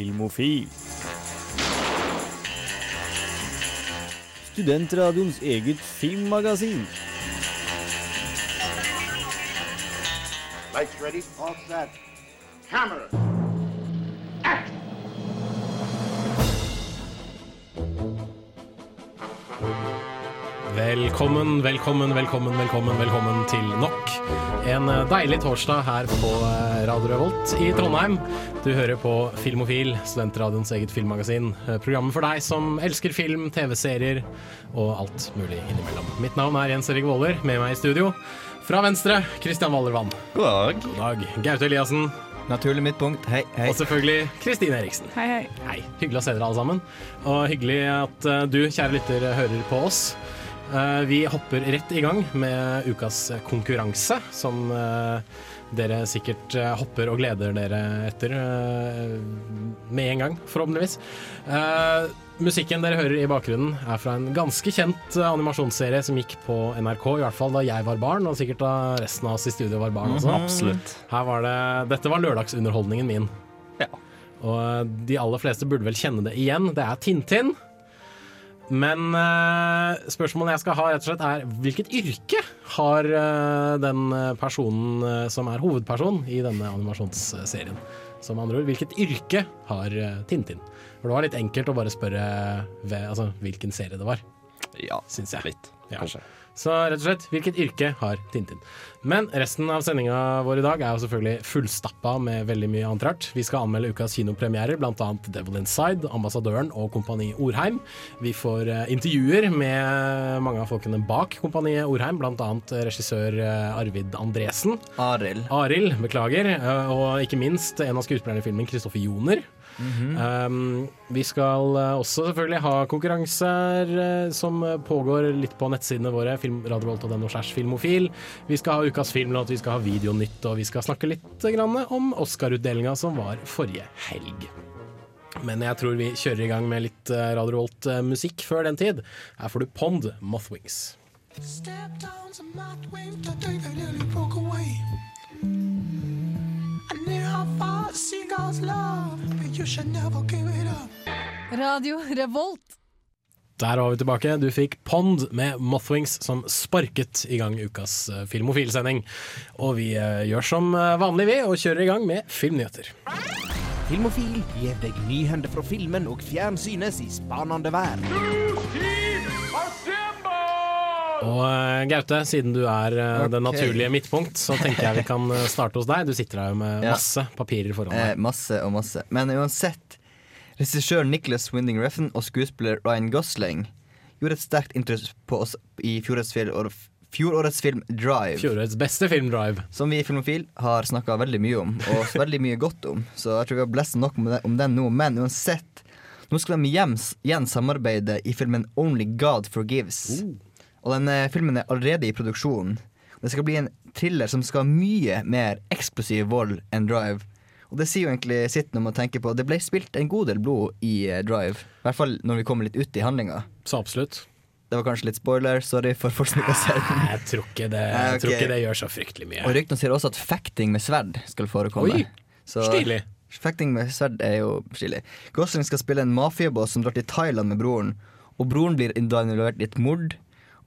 Filmofil. Studentradioens eget filmmagasin. Lights ready, all set. Camera. Velkommen, velkommen, velkommen, velkommen, velkommen til nok en deilig torsdag her på eh, Radio Revolt i Trondheim. Du hører på Filmofil, studentradioens eget filmmagasin. Eh, Programmet for deg som elsker film, TV-serier og alt mulig innimellom. Mitt navn er Jens Erik Våler, med meg i studio. Fra venstre, Kristian Wallervann. God dag. God dag. Gaute Eliassen. Naturlig midtpunkt. Hei, hei. Og selvfølgelig Kristine Eriksen. Hei, hei. Hei. Hyggelig å se dere alle sammen. Og hyggelig at eh, du, kjære lytter, hører på oss. Eh, vi hopper rett i gang med ukas konkurranse, som eh, dere sikkert eh, hopper og gleder dere etter med en gang, forhåpentligvis. Musikken dere hører i bakgrunnen er fra en ganske kjent animasjonsserie som gikk på NRK, i hvert fall da jeg var barn, og sikkert da resten av oss i studio var barn også. Absolutt. Her var det, dette var lørdagsunderholdningen min. Ja. Og de aller fleste burde vel kjenne det igjen. Det er Tintin. Men eh, spørsmålet jeg skal ha, rett og slett er hvilket yrke har eh, den personen eh, som er hovedperson i denne animasjonsserien? Som andre ord, hvilket yrke har Tintin? For det var litt enkelt å bare spørre ved, altså, hvilken serie det var, Ja, syns jeg. litt, Ja. Så rett og slett, hvilket yrke har Tintin? Men resten av sendinga vår i dag er jo selvfølgelig fullstappa med veldig mye annet rart. Vi skal anmelde ukas kinopremierer, bl.a. Devil Inside, Ambassadøren og Kompani Orheim. Vi får eh, intervjuer med mange av folkene bak Kompaniet Orheim, bl.a. regissør eh, Arvid Andresen. Arild. Arild, beklager. eh, Og ikke minst en av skuespillerne i filmen, Kristoffer Joner. Um, vi skal eh, også selvfølgelig ha konkurranser eh, som pågår litt på nettsidene våre, radiovolt.no slash filmofil. Vi skal ha ukas filmlåt, vi skal ha Videonytt, og vi skal snakke litt grann om Oscar-utdelinga som var forrige helg. Men jeg tror vi kjører i gang med litt eh, Radio Volt-musikk før den tid. Her får du Pond, Mothwings. Broke away. Radio Revolt. Der var vi tilbake. Du fikk Pond med Mothwings som sparket i gang ukas eh, Filmofil-sending. Og vi eh, gjør som eh, vanlig, vi, og kjører i gang med filmnyheter. Filmofil gir deg nyhender fra filmen og fjernsynets i spanende vær. Og eh, Gaute, siden du er okay. det naturlige midtpunkt, så tenker jeg vi kan eh, starte hos deg. Du sitter her jo med Ja. masse papirer foran Eh, deg. masse og masse. Men uansett, regissør Nicholas Winding Refn og skuespiller Ryan Gosling gjorde et sterkt inntrykk på oss i fjorårets film, fjorårets film Drive. Fjorårets beste film Drive. Som vi i Filmofil har snakka veldig mye om, og veldig mye godt om. Så jeg tror vi har blest nok om den, nå. Men uansett, nå skal de hjem, igjen samarbeide i filmen Only God Forgives. Og den eh, filmen er allerede i produksjon. Det skal bli en thriller som skal ha mye mer eksplosiv vold enn Drive. Og det sier jo egentlig sitt når man tenker på Det ble spilt en god del blod i eh, Drive. I hvert fall når vi kommer litt ut i handlinga. Så absolutt. Det var kanskje litt spoiler, sorry for folk som ikke har sett den. Jeg tror ikke det, Nei, okay. tror ikke det gjør så fryktelig mye. Og ryktene sier også at fekting med sverd skal forekomme. Oi, Så- Stilig. Fekting med sverd er jo stilig. Gosling skal spille en mafiaboss som drar til Thailand med broren. Og broren blir involvert i et mord.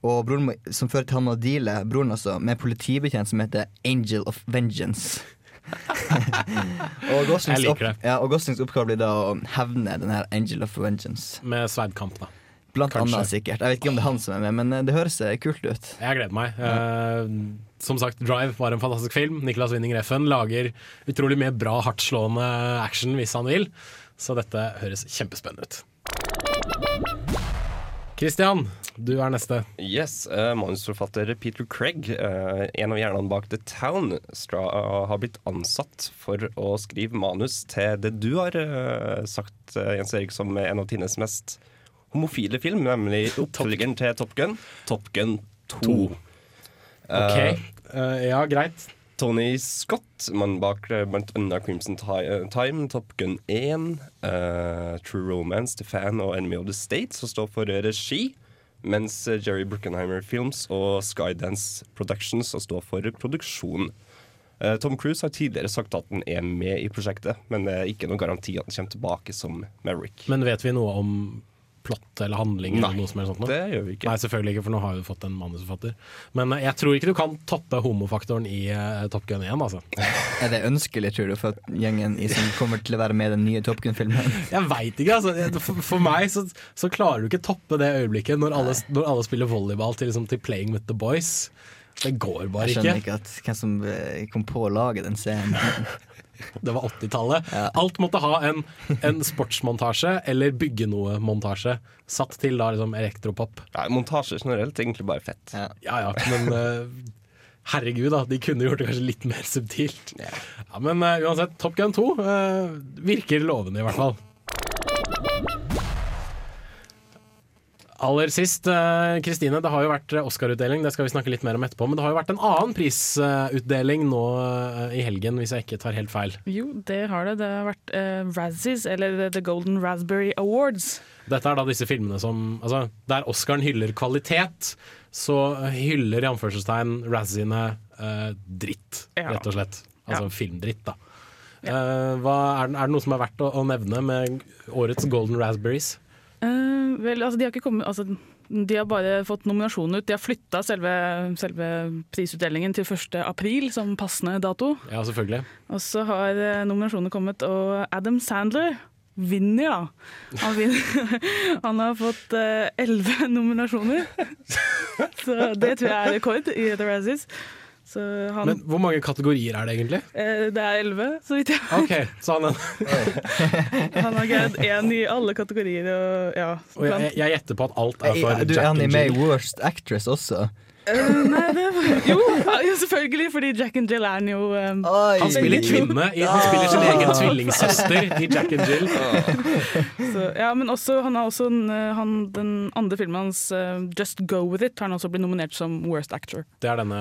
Og broren som fører til han å deale broren altså, med politibetjent som heter Angel of Vengeance. og, Goslings opp, ja, og Goslings oppgave blir da å hevne den her Angel of Vengeance. Med sverdkamp, da. Blant Kanskje. annet sikkert. Jeg vet ikke om det er han som er med, men eh, det høres eh, kult ut. Jeg gleder meg. Uh, som sagt, Drive var en fantastisk film. Niklas Winning Reffen lager utrolig mye bra, hardtslående action hvis han vil. Så dette høres kjempespennende ut. Christian, du er neste. Yes, uh, Manusforfatter Peter Craig, uh, en av hjernene bak The Town, stra, har blitt ansatt for å skrive manus til det du har sagt, Jens Erik, som er en av Tines mest homofile film, nemlig oppfølgeren til Top Gun, Top Gun 2. OK. Eh, ja, greit. Tony Scott, mannen bak blant annet Crimson Time, Top Gun 1, uh, True Romance, The Fan og Enemy of the State, som står for regi. Mens Jerry Bruckenheimer Films og Skydance Productions står for produksjon. Eh, Tom Cruise har tidligere sagt at han er med i prosjektet, men det er ikke noen garanti at han kommer tilbake som Maverick. Men vet vi noe om plott eller handling eller Nei, noe som helst sånt? nå? Det gjør vi ikke. Nei, selvfølgelig ikke, for nå har vi fått en manusforfatter. Men eh, jeg tror ikke du kan toppe homofaktoren i uh, Top Gun 1, altså. Er det ønskelig, tror du, for gjengen i som kommer til å være med i den nye Top Gun-filmen? Jeg veit ikke, altså. For, for meg så, så klarer du ikke toppe det øyeblikket når alle, når alle spiller volleyball til, liksom, til Playing with the Boys. Det går bare ikke. Jeg skjønner ikke. ikke at hvem som eh, kom på å lage den scenen. Det var 80-tallet. Ja. Alt måtte ha en, en sportsmontasje eller bygge noe-montasje. Satt til da liksom elektropop. Ja, montasje generelt er egentlig bare fett. Ja. Ja ja, men uh, herregud, da. De kunne gjort det kanskje litt mer subtilt. Ja, Men uh, uansett, Top Gun 2 uh, virker lovende, i hvert fall. Aller sist, eh, Kristine, det har jo vært eh, Oscar-utdeling, det skal vi snakke litt mer om etterpå. Men det har jo vært en annen prisutdeling nå eh, i helgen, hvis jeg ikke tar helt feil. Jo, det har det. Det har vært uh, Razzies, eller The Golden Raspberry Awards. Dette er da disse filmene som altså, Der Oscaren hyller kvalitet, så hyller i anførselstegn Razziene uh, dritt, Ja. rett og slett. Altså Ja. filmdritt, da. Eh, hva, er, det- er det noe som er verdt å, å nevne med årets Golden Raspberries? Eh, vel, altså, de har kommet altså, De har bare fått nominasjonen ut. De har flytta selve, selve prisutdelingen til 1. april som passende dato. Ja, selvfølgelig. Og så har eh, nominasjonene kommet, og Adam Sandler vinner, da. Han, vinner. han har fått eh, elleve nominasjoner. Så det tror jeg er rekord i The Razzies. Så han, Men hvor mange kategorier er det egentlig? eh, det er elleve, så vidt jeg OK, så han Han har greid én i alle kategorier. Og, ja, Og jeg, jeg gjetter på at alt er for Du, er Jack han and med i Jill. Worst Actress også? Eh, nei, det Jo, ja, selvfølgelig, fordi Jack and Jill er jo um, Han spiller kvinne. I, han spiller sin egen tvillingsøster i Jack and Jill. så, Ja, men også, han har også en, eh, han, den andre filmen hans, uh, Just Go With It, har han også blitt nominert som Worst Actor. Det er denne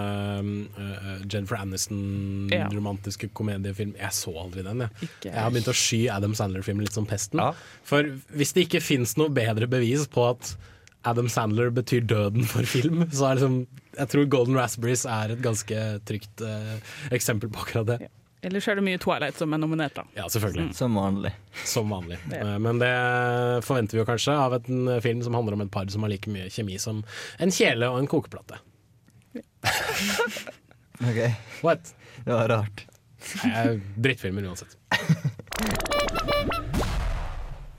uh, Jennifer Aniston-romantiske komediefilm. Jeg så aldri den, jeg. Ikke Jeg har begynt å sky Adam Sandler-filmen litt som pesten. Ja. For hvis det ikke fins noe bedre bevis på at Adam Sandler betyr døden for film, så er liksom Jeg tror Golden Raspberries er et ganske trygt eh, eksempel på akkurat det. Ellers er det mye Twilight som er nominert, da. Ja, selvfølgelig. Som vanlig. Som vanlig. Ja. Eh, Men det forventer vi jo kanskje av en film som handler om et par som har like mye kjemi som en kjele og en kokeplate. Ok, What? Det var rart. Drittfilmer uansett.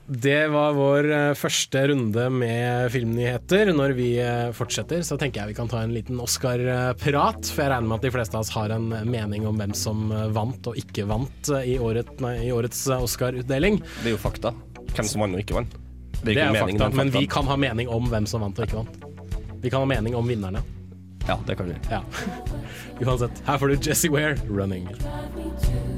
Det var vår eh, første runde med filmnyheter. Når vi eh, fortsetter, så tenker jeg vi kan ta en liten Oscar-prat. For jeg regner med at de fleste av oss har en mening om hvem som eh, vant og ikke vant eh, i, året, nei, i årets eh, Oscar-utdeling. Det er jo fakta. Hvem som vant og ikke vant. Det Det er meningen, fakta, men vi kan ha mening om hvem som vant og ikke vant. Vi kan ha mening om vinnerne. Ja, det kan vi. Ja. Uansett. Her får du Jesse Ware, 'Running'.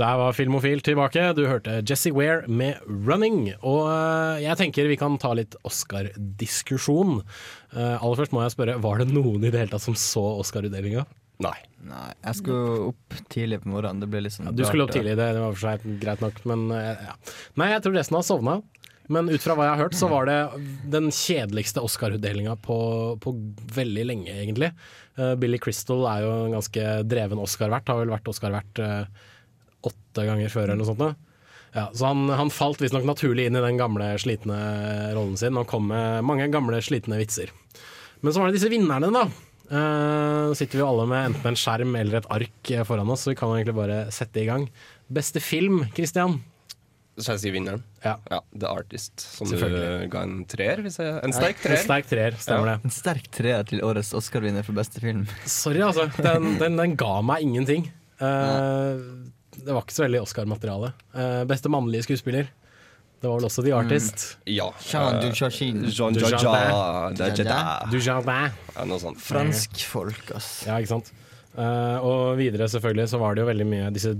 Der var Filmofil tilbake. Du hørte Jesse Ware med 'Running'. Og eh, jeg tenker vi kan ta litt Oscar-diskusjon. Eh, aller først må jeg spørre, var det noen i det hele tatt som så Oscar-utdelinga? Nei. Nei, jeg skulle opp tidlig på morgenen. Det ble litt sånn Ja, du skulle opp tidlig, det, det var for seg greit nok, men eh, ja. Nei, jeg tror resten har sovna. Men ut fra hva jeg har hørt, så var det den kjedeligste Oscar-utdelinga på, på veldig lenge, egentlig. Billy Crystal er jo en ganske dreven Oscar-vert, har vel vært Oscar-vert åtte ganger før eller noe sånt. Da. Ja, så han, han falt visstnok naturlig inn i den gamle, slitne rollen sin og kom med mange gamle, slitne vitser. Men så var det disse vinnerne, da. Eh, Nå sitter vi alle med enten en skjerm eller et ark foran oss, så vi kan egentlig bare sette i gang. Beste film, Christian? Skal jeg si vinneren? Ja. ja The Artist. Som du ga en treer? En sterk treer. En sterk treer, stemmer Ja. det. En sterk treer til årets Oscar-vinner for beste film. Sorry, altså. Den, den, den ga meg ingenting. Eh, det var ikke så veldig Oscar-materiale. Uh, beste mannlige skuespiller. Det var vel også The Artist. Ja. Jean eh, Dujardin. Jean Dujardin. Ja. Franskfolk, ass. Ja, ikke sant. Uh, og videre selvfølgelig så var det jo veldig mye Disse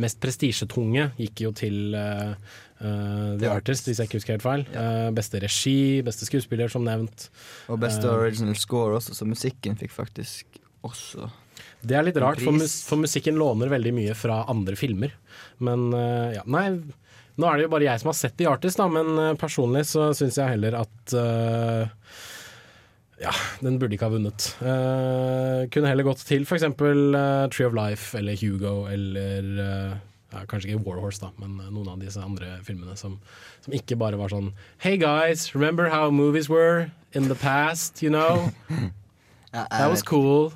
mest prestisjetunge gikk jo til uh, eh, The Artist, hvis jeg ikke husker helt feil. Eh, beste regi, beste skuespiller, som nevnt. Og beste original score også, så musikken fikk faktisk også Det er litt rart, for, mus for musikken låner veldig mye fra andre filmer. Men uh, ja, nei Nå er det jo bare jeg som har sett The Artist, da, men eh, personlig så syns jeg heller at uh, ja, den burde ikke ha vunnet. Uh, kunne heller gått til f.eks. Uh, Tree of Life eller Hugo eller uh, ja, Kanskje ikke Warhorse, da, men noen av disse andre filmene som, som ikke bare var sånn Hey guys, remember how movies were in the past, you know? That was cool.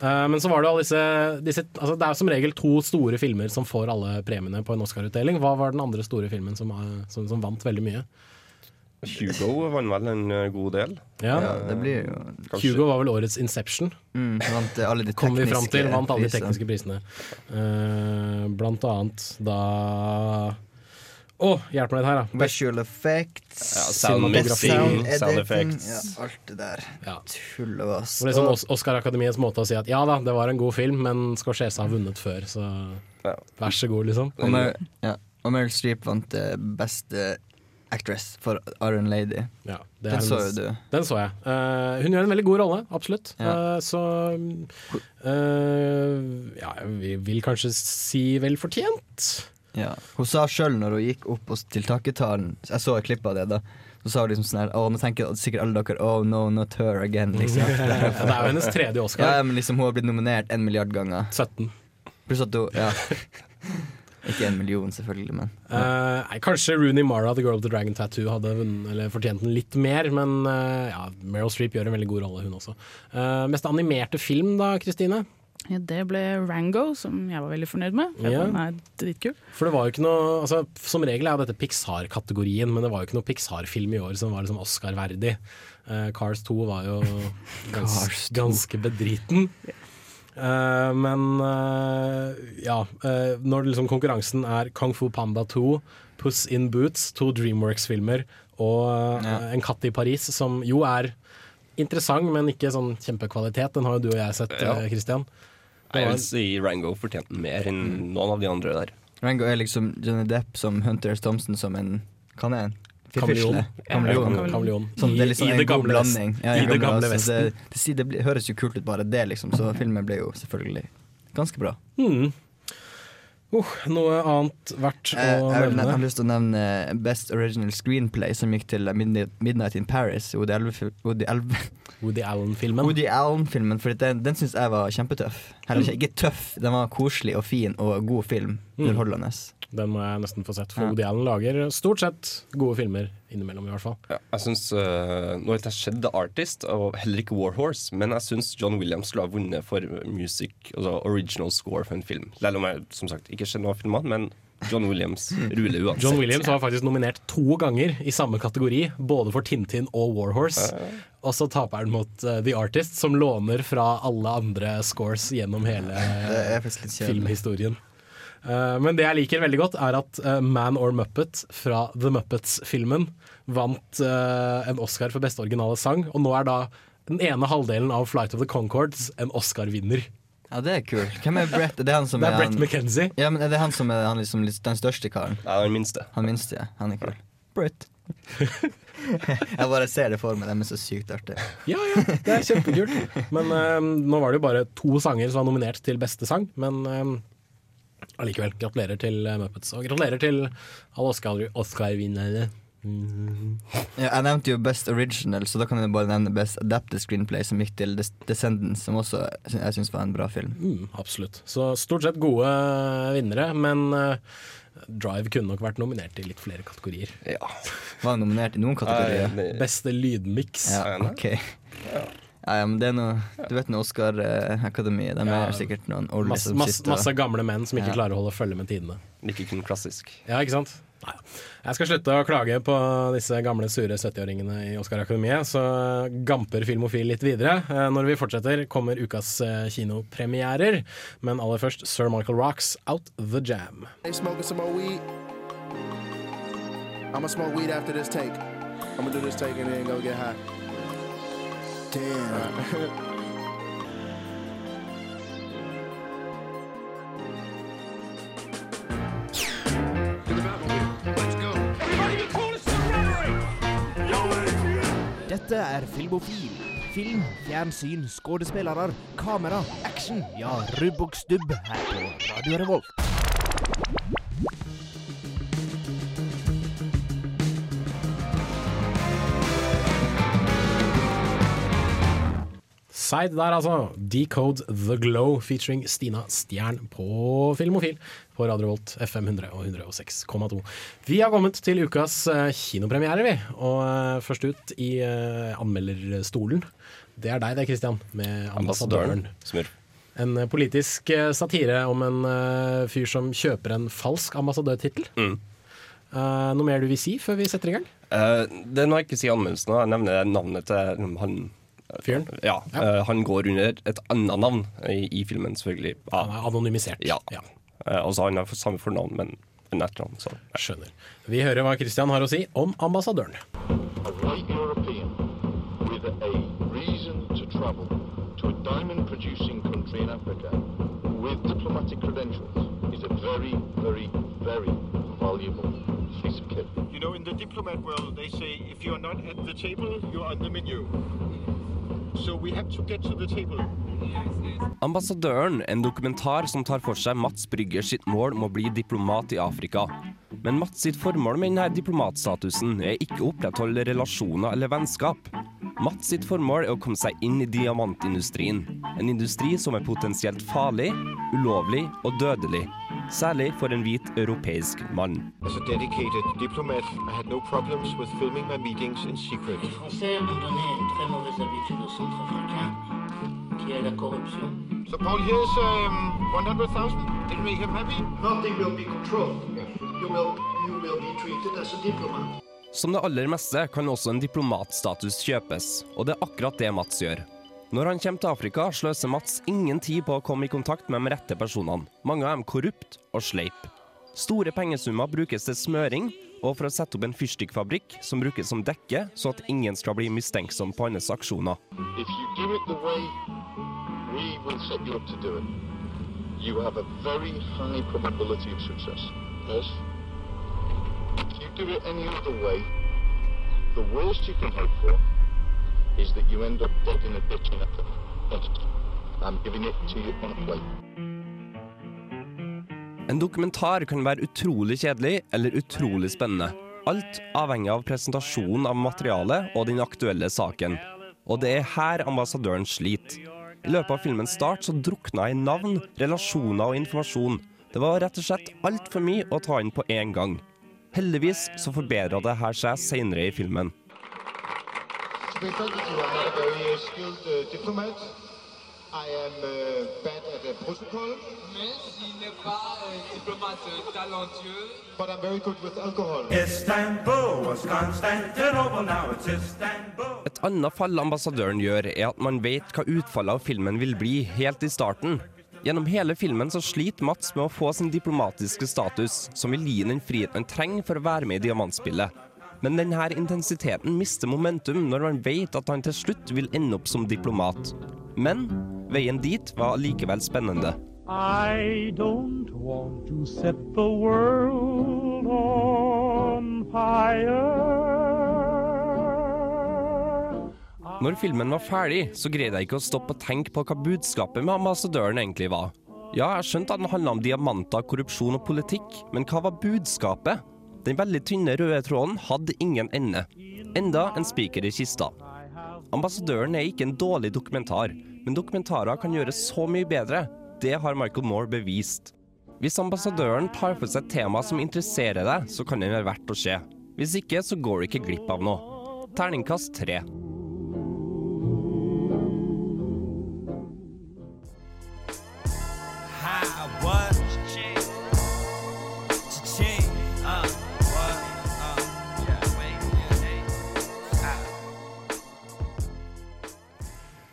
Eh, men så var det alle disse, disse altså Det er som regel to store filmer som får alle premiene på en Oscar-utdeling. Hva var den andre store filmen som, eh, som, som vant veldig mye? Hugo vant vel en eh, god del. Ja, Ja, det blir jo Kanskje- Hugo var vel årets Inception. mm, Vant alle de Kom vi fram til, vant alle de tekniske prisene. Eh, blant annet da Å, hjelp meg litt her, da. Visual effects, Ja, sound mixing, sound sound effects. ja, alt det der. ja. Tullevass. Liksom Oscar-akademiets måte å si at ja da, det var en god film, men Scorsese har vunnet før, så Ja. vær så god, liksom. Og Mer ja. og Meryl Streep vant uh, beste actress for Iron Lady. Ja, det Den så jo du. Den så jeg. Uh, hun gjør en veldig god rolle, absolutt. Ja. Uh, så uh, ja, vi vil kanskje si vel fortjent. Ja. Hun sa sjøl når hun gikk opp til takketalen Jeg så et klipp av det, da. Så sa hun liksom sånn her Å, nå tenker sikkert alle dere Oh no, not her again, liksom. Det er jo hennes tredje Oscar. ja, men liksom hun har blitt nominert en milliard ganger. 17. Pluss at hun Ja. Ikke en million, selvfølgelig, men ja. uh, kanskje Rooney Mara, The Girl of the Dragon Tattoo, hadde vunnet, eller fortjent den litt mer, men uh, ja, Meryl Streep gjør en veldig god rolle, hun også. Uh, mest animerte film da, Kristine? Ja, det ble Rango, som jeg var veldig fornøyd med. for Ja. Den er dritkul. For det var jo ikke noe altså, Som regel er jo dette Pixar-kategorien, men det var jo ikke noe Pixar-film i år som var liksom Oscar-verdig. Uh, Cars 2 var jo gans, 2. ganske bedriten. Uh, men uh, ja eh, Når liksom konkurransen er Kung Fu Panda 2, Puss in Boots, to Dreamworks-filmer og Ja. En katt i Paris, som jo er interessant, men ikke sånn kjempekvalitet. Den har jo du og jeg sett, Ja. Jeg vil si Rango fortjente mer enn noen av de andre der. Rango er liksom Johnny Depp som Hunter S. Thompson som en Hva er han? Kameleon. Kameleon. Sånn, det er liksom I, i en det god blanding. Ja, i det gamle Vesten. Vesten. Det, det, sier- det høres jo kult ut bare det, liksom, så filmen ble jo selvfølgelig ganske bra. Hmm. Uh, noe annet verdt Eh, å jeg, nevne? jeg har lyst til å nevne Best Original Screenplay, som gikk til Midnight, Midnight in Paris. Woody Woody Woody Allen-filmen. Woody Allen-filmen, for den, den syns jeg var kjempetøff. Heller ikke- ikke tøff, den var koselig og fin og god film. Mm. Den må jeg nesten få sett, for Ja. Woody Allen lager stort sett gode filmer innimellom, i hvert fall. Ja, jeg synes, uh, Nå har jeg sett The Artist, og heller ikke Warhorse, men jeg syns John Williams skulle ha vunnet for music, altså original score for en film. Selv om jeg som sagt ikke ser noen av filmene, men John Williams ruler uansett. John Williams var faktisk nominert to ganger i samme kategori, både for Tintin og Warhorse. Og så taper han mot uh, The Artist, som låner fra alle andre scores gjennom hele filmhistorien. Eh, men det jeg liker veldig godt, er at eh, Man or Muppet fra The Muppets-filmen vant eh, en Oscar for beste originale sang, og nå er da den ene halvdelen av Flight of the Concords en Oscar-vinner. Ja, det er kult. Hvem er Brett? Er det han som Det er, er Brett han, McKenzie. Ja, men er det han som er han liksom, den største karen? Ja, den minste. Han minste, ja. Han er kul. Brett. jeg bare ser det for meg, de er så sykt artig. Ja, ja, det er kjempekult. Men um, nå var det jo bare to sanger som var nominert til beste sang, men eh, allikevel, gratulerer til eh, Muppets. Og gratulerer til alle Oscar- Oscar-vinnerne. Ja, jeg nevnte jo Best Original, så da kan jeg bare nevne Best Adapted Screenplay, som gikk til Des Descendants, som også jeg syns var en bra film. Mm, absolutt. Så stort sett gode vinnere, men eh, Drive kunne nok vært nominert i litt flere kategorier. Ja. Var nominert i noen kategorier? Beste lydmiks. Ja, ok. Ja, ja, men det er noe Du vet noe Oscar-akademiet, de Ja. er sikkert noen ordentlige Masse, som masse, sitter og- masse gamle menn som ikke Ja. klarer å holde følge med tidene. Ikke kun klassisk. Ja, ikke sant? Nei. Jeg skal slutte å klage på disse gamle, sure 70-åringene i Oscar-akademiet, så gamper Filmofil litt videre. Eh, Når vi fortsetter, kommer ukas eh, kinopremierer. Men aller først Sir Michael Rocks Out The Jam. They smoking some more weed. I'ma smoke weed after this take. I'ma do this take and then go get high. Damn. Dette er Filmofil. Film, fjernsyn, skuespillere, kamera, action. Ja, rubb og stubb her på Radio Revolt. Side der, altså. Decode The Glow featuring Stina Stjern på Filmofil på Radio Volt FM 100 og 106,2. Vi har kommet til ukas eh, kinopremiere, vi. Og eh, først ut i eh, anmelderstolen, det er deg det, Christian, med Ambassadøren. Smurf. En politisk satire om en fyr som kjøper en falsk ambassadørtittel. Mm. Noe mer du vil si før vi setter i gang? Uh, det er når jeg ikke sier anmeldelsen, jeg nevner navnet til han Fyren? Ja, Ja. eh, Han går under et annet navn i, i filmen, selvfølgelig. Ja. Han er anonymisert. Ja. ja. og så Han har samme fornavn, men en etternavn. Så. Skjønner. Vi hører hva Christian har å si om ambassadøren. A white European with a reason to travel to a diamond producing country in Africa with diplomatic credentials is a very, very, very valuable piece of kit. You know, in the diplomat world, they say if you're not at the table, you're on the menu. So to to. Ambassadøren, en dokumentar som tar for seg Mats Brygger sitt mål om å bli diplomat i Afrika. Men Mats sitt formål med denne diplomatstatusen er ikke å opprettholde relasjoner eller vennskap. Mats sitt formål er å komme seg inn i diamantindustrien. En industri som er potensielt farlig, ulovlig og dødelig. Særlig for en hvit europeisk mann. As a dedicated diplomat, I had no problems with filming my meetings in secret. Les Français ont donné une très mauvaise habitude aux centrafricains, qui est la corruption. So Paul, here's um, 100,000. It'll make him happy. Nothing will be controlled. You will, you will be treated as a diplomat. Som det aller meste kan også en diplomatstatus kjøpes, og det er akkurat det Mats gjør. Når han kommer til Afrika, sløser Mats ingen tid på å komme i kontakt med de rette personene. Mange av dem korrupt og sleip. Store pengesummer brukes til smøring og for å sette opp en fyrstikkfabrikk som brukes som dekke, så at ingen skal bli mistenksom på hans aksjoner. Yes? If you do it any other way, the worst you can hope for is that you end up dead in a ditch in a Yes. I'm giving it to you on a plate. En dokumentar kan være utrolig kjedelig eller utrolig spennende. Alt avhenger av presentasjonen av materialet og den aktuelle saken. Og det er her ambassadøren sliter. I løpet av filmens start så drukna jeg i navn, relasjoner og informasjon. Det var rett og slett altfor mye å ta inn på én gang. Heldigvis så forbedra det her seg seinere i filmen. With you, I'm not a very uh, skilled uh, diplomat. I am uh, bad at the protocol. Mais il n'est pas un diplomate talentueux, But I'm very good with alcohol. Istanbul was Constantinople, now it's Istanbul. Et annet fall ambassadøren gjør, er at man vet hva utfallet av filmen vil bli helt i starten. Gjennom hele filmen så sliter Mats med å få sin diplomatiske status, som vil gi ham den friheten han trenger for å være med i diamantspillet. Men denne intensiteten mister momentum når man vet at han til slutt vil ende opp som diplomat. Men veien dit var likevel spennende. I don't want to set the world on fire. Når filmen var ferdig, så greide jeg ikke å stoppe å tenke på hva budskapet med ambassadøren egentlig var. Ja, jeg skjønte at den handla om diamanter, korrupsjon og politikk, men hva var budskapet? Den veldig tynne røde tråden hadde ingen ende. Enda en spiker i kista. Ambassadøren er ikke en dårlig dokumentar, men dokumentarer kan gjøres så mye bedre. Det har Michael Moore bevist. Hvis ambassadøren tar for seg temaer tema som interesserer deg, så kan den være verdt å se. Hvis ikke, så går du ikke glipp av noe. Terningkast tre.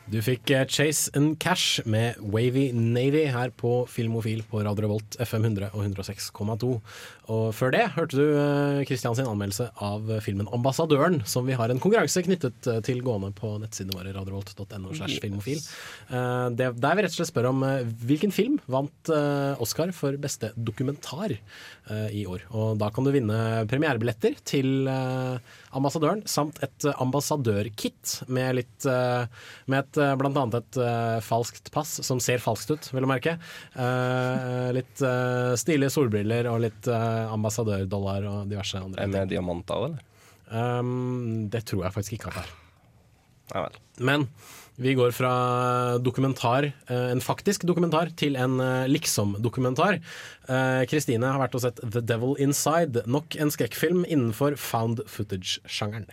Du fikk eh, Chase and Cash med Wavy Navy her på Filmofil på Radio Revolt FM 100 og 106,2. Og før det hørte du Kristians anmeldelse av filmen 'Ambassadøren', som vi har en konkurranse knyttet eh, til gående på nettsidene våre radiovolt.no. slash filmofil. Eh, Der vi rett og slett spør om eh, hvilken film vant eh, Oscar for beste dokumentar eh, i år. Og da kan du vinne premierebilletter til eh, Ambassadøren, samt et eh, ambassadørkit med litt eh, Med et, eh, blant annet et eh, falskt pass, som ser falskt ut, vil du merke. Eh, litt eh, stilige solbriller og litt eh, ambassadørdollar og diverse andre Er med diamanter òg, eller? Um, det tror jeg faktisk ikke at det er. Ja vel. Men vi går fra dokumentar, eh, en faktisk dokumentar, til en eh, liksom-dokumentar. Eh, Kristine har vært og sett The Devil Inside, nok en skrekkfilm innenfor found footage-sjangeren.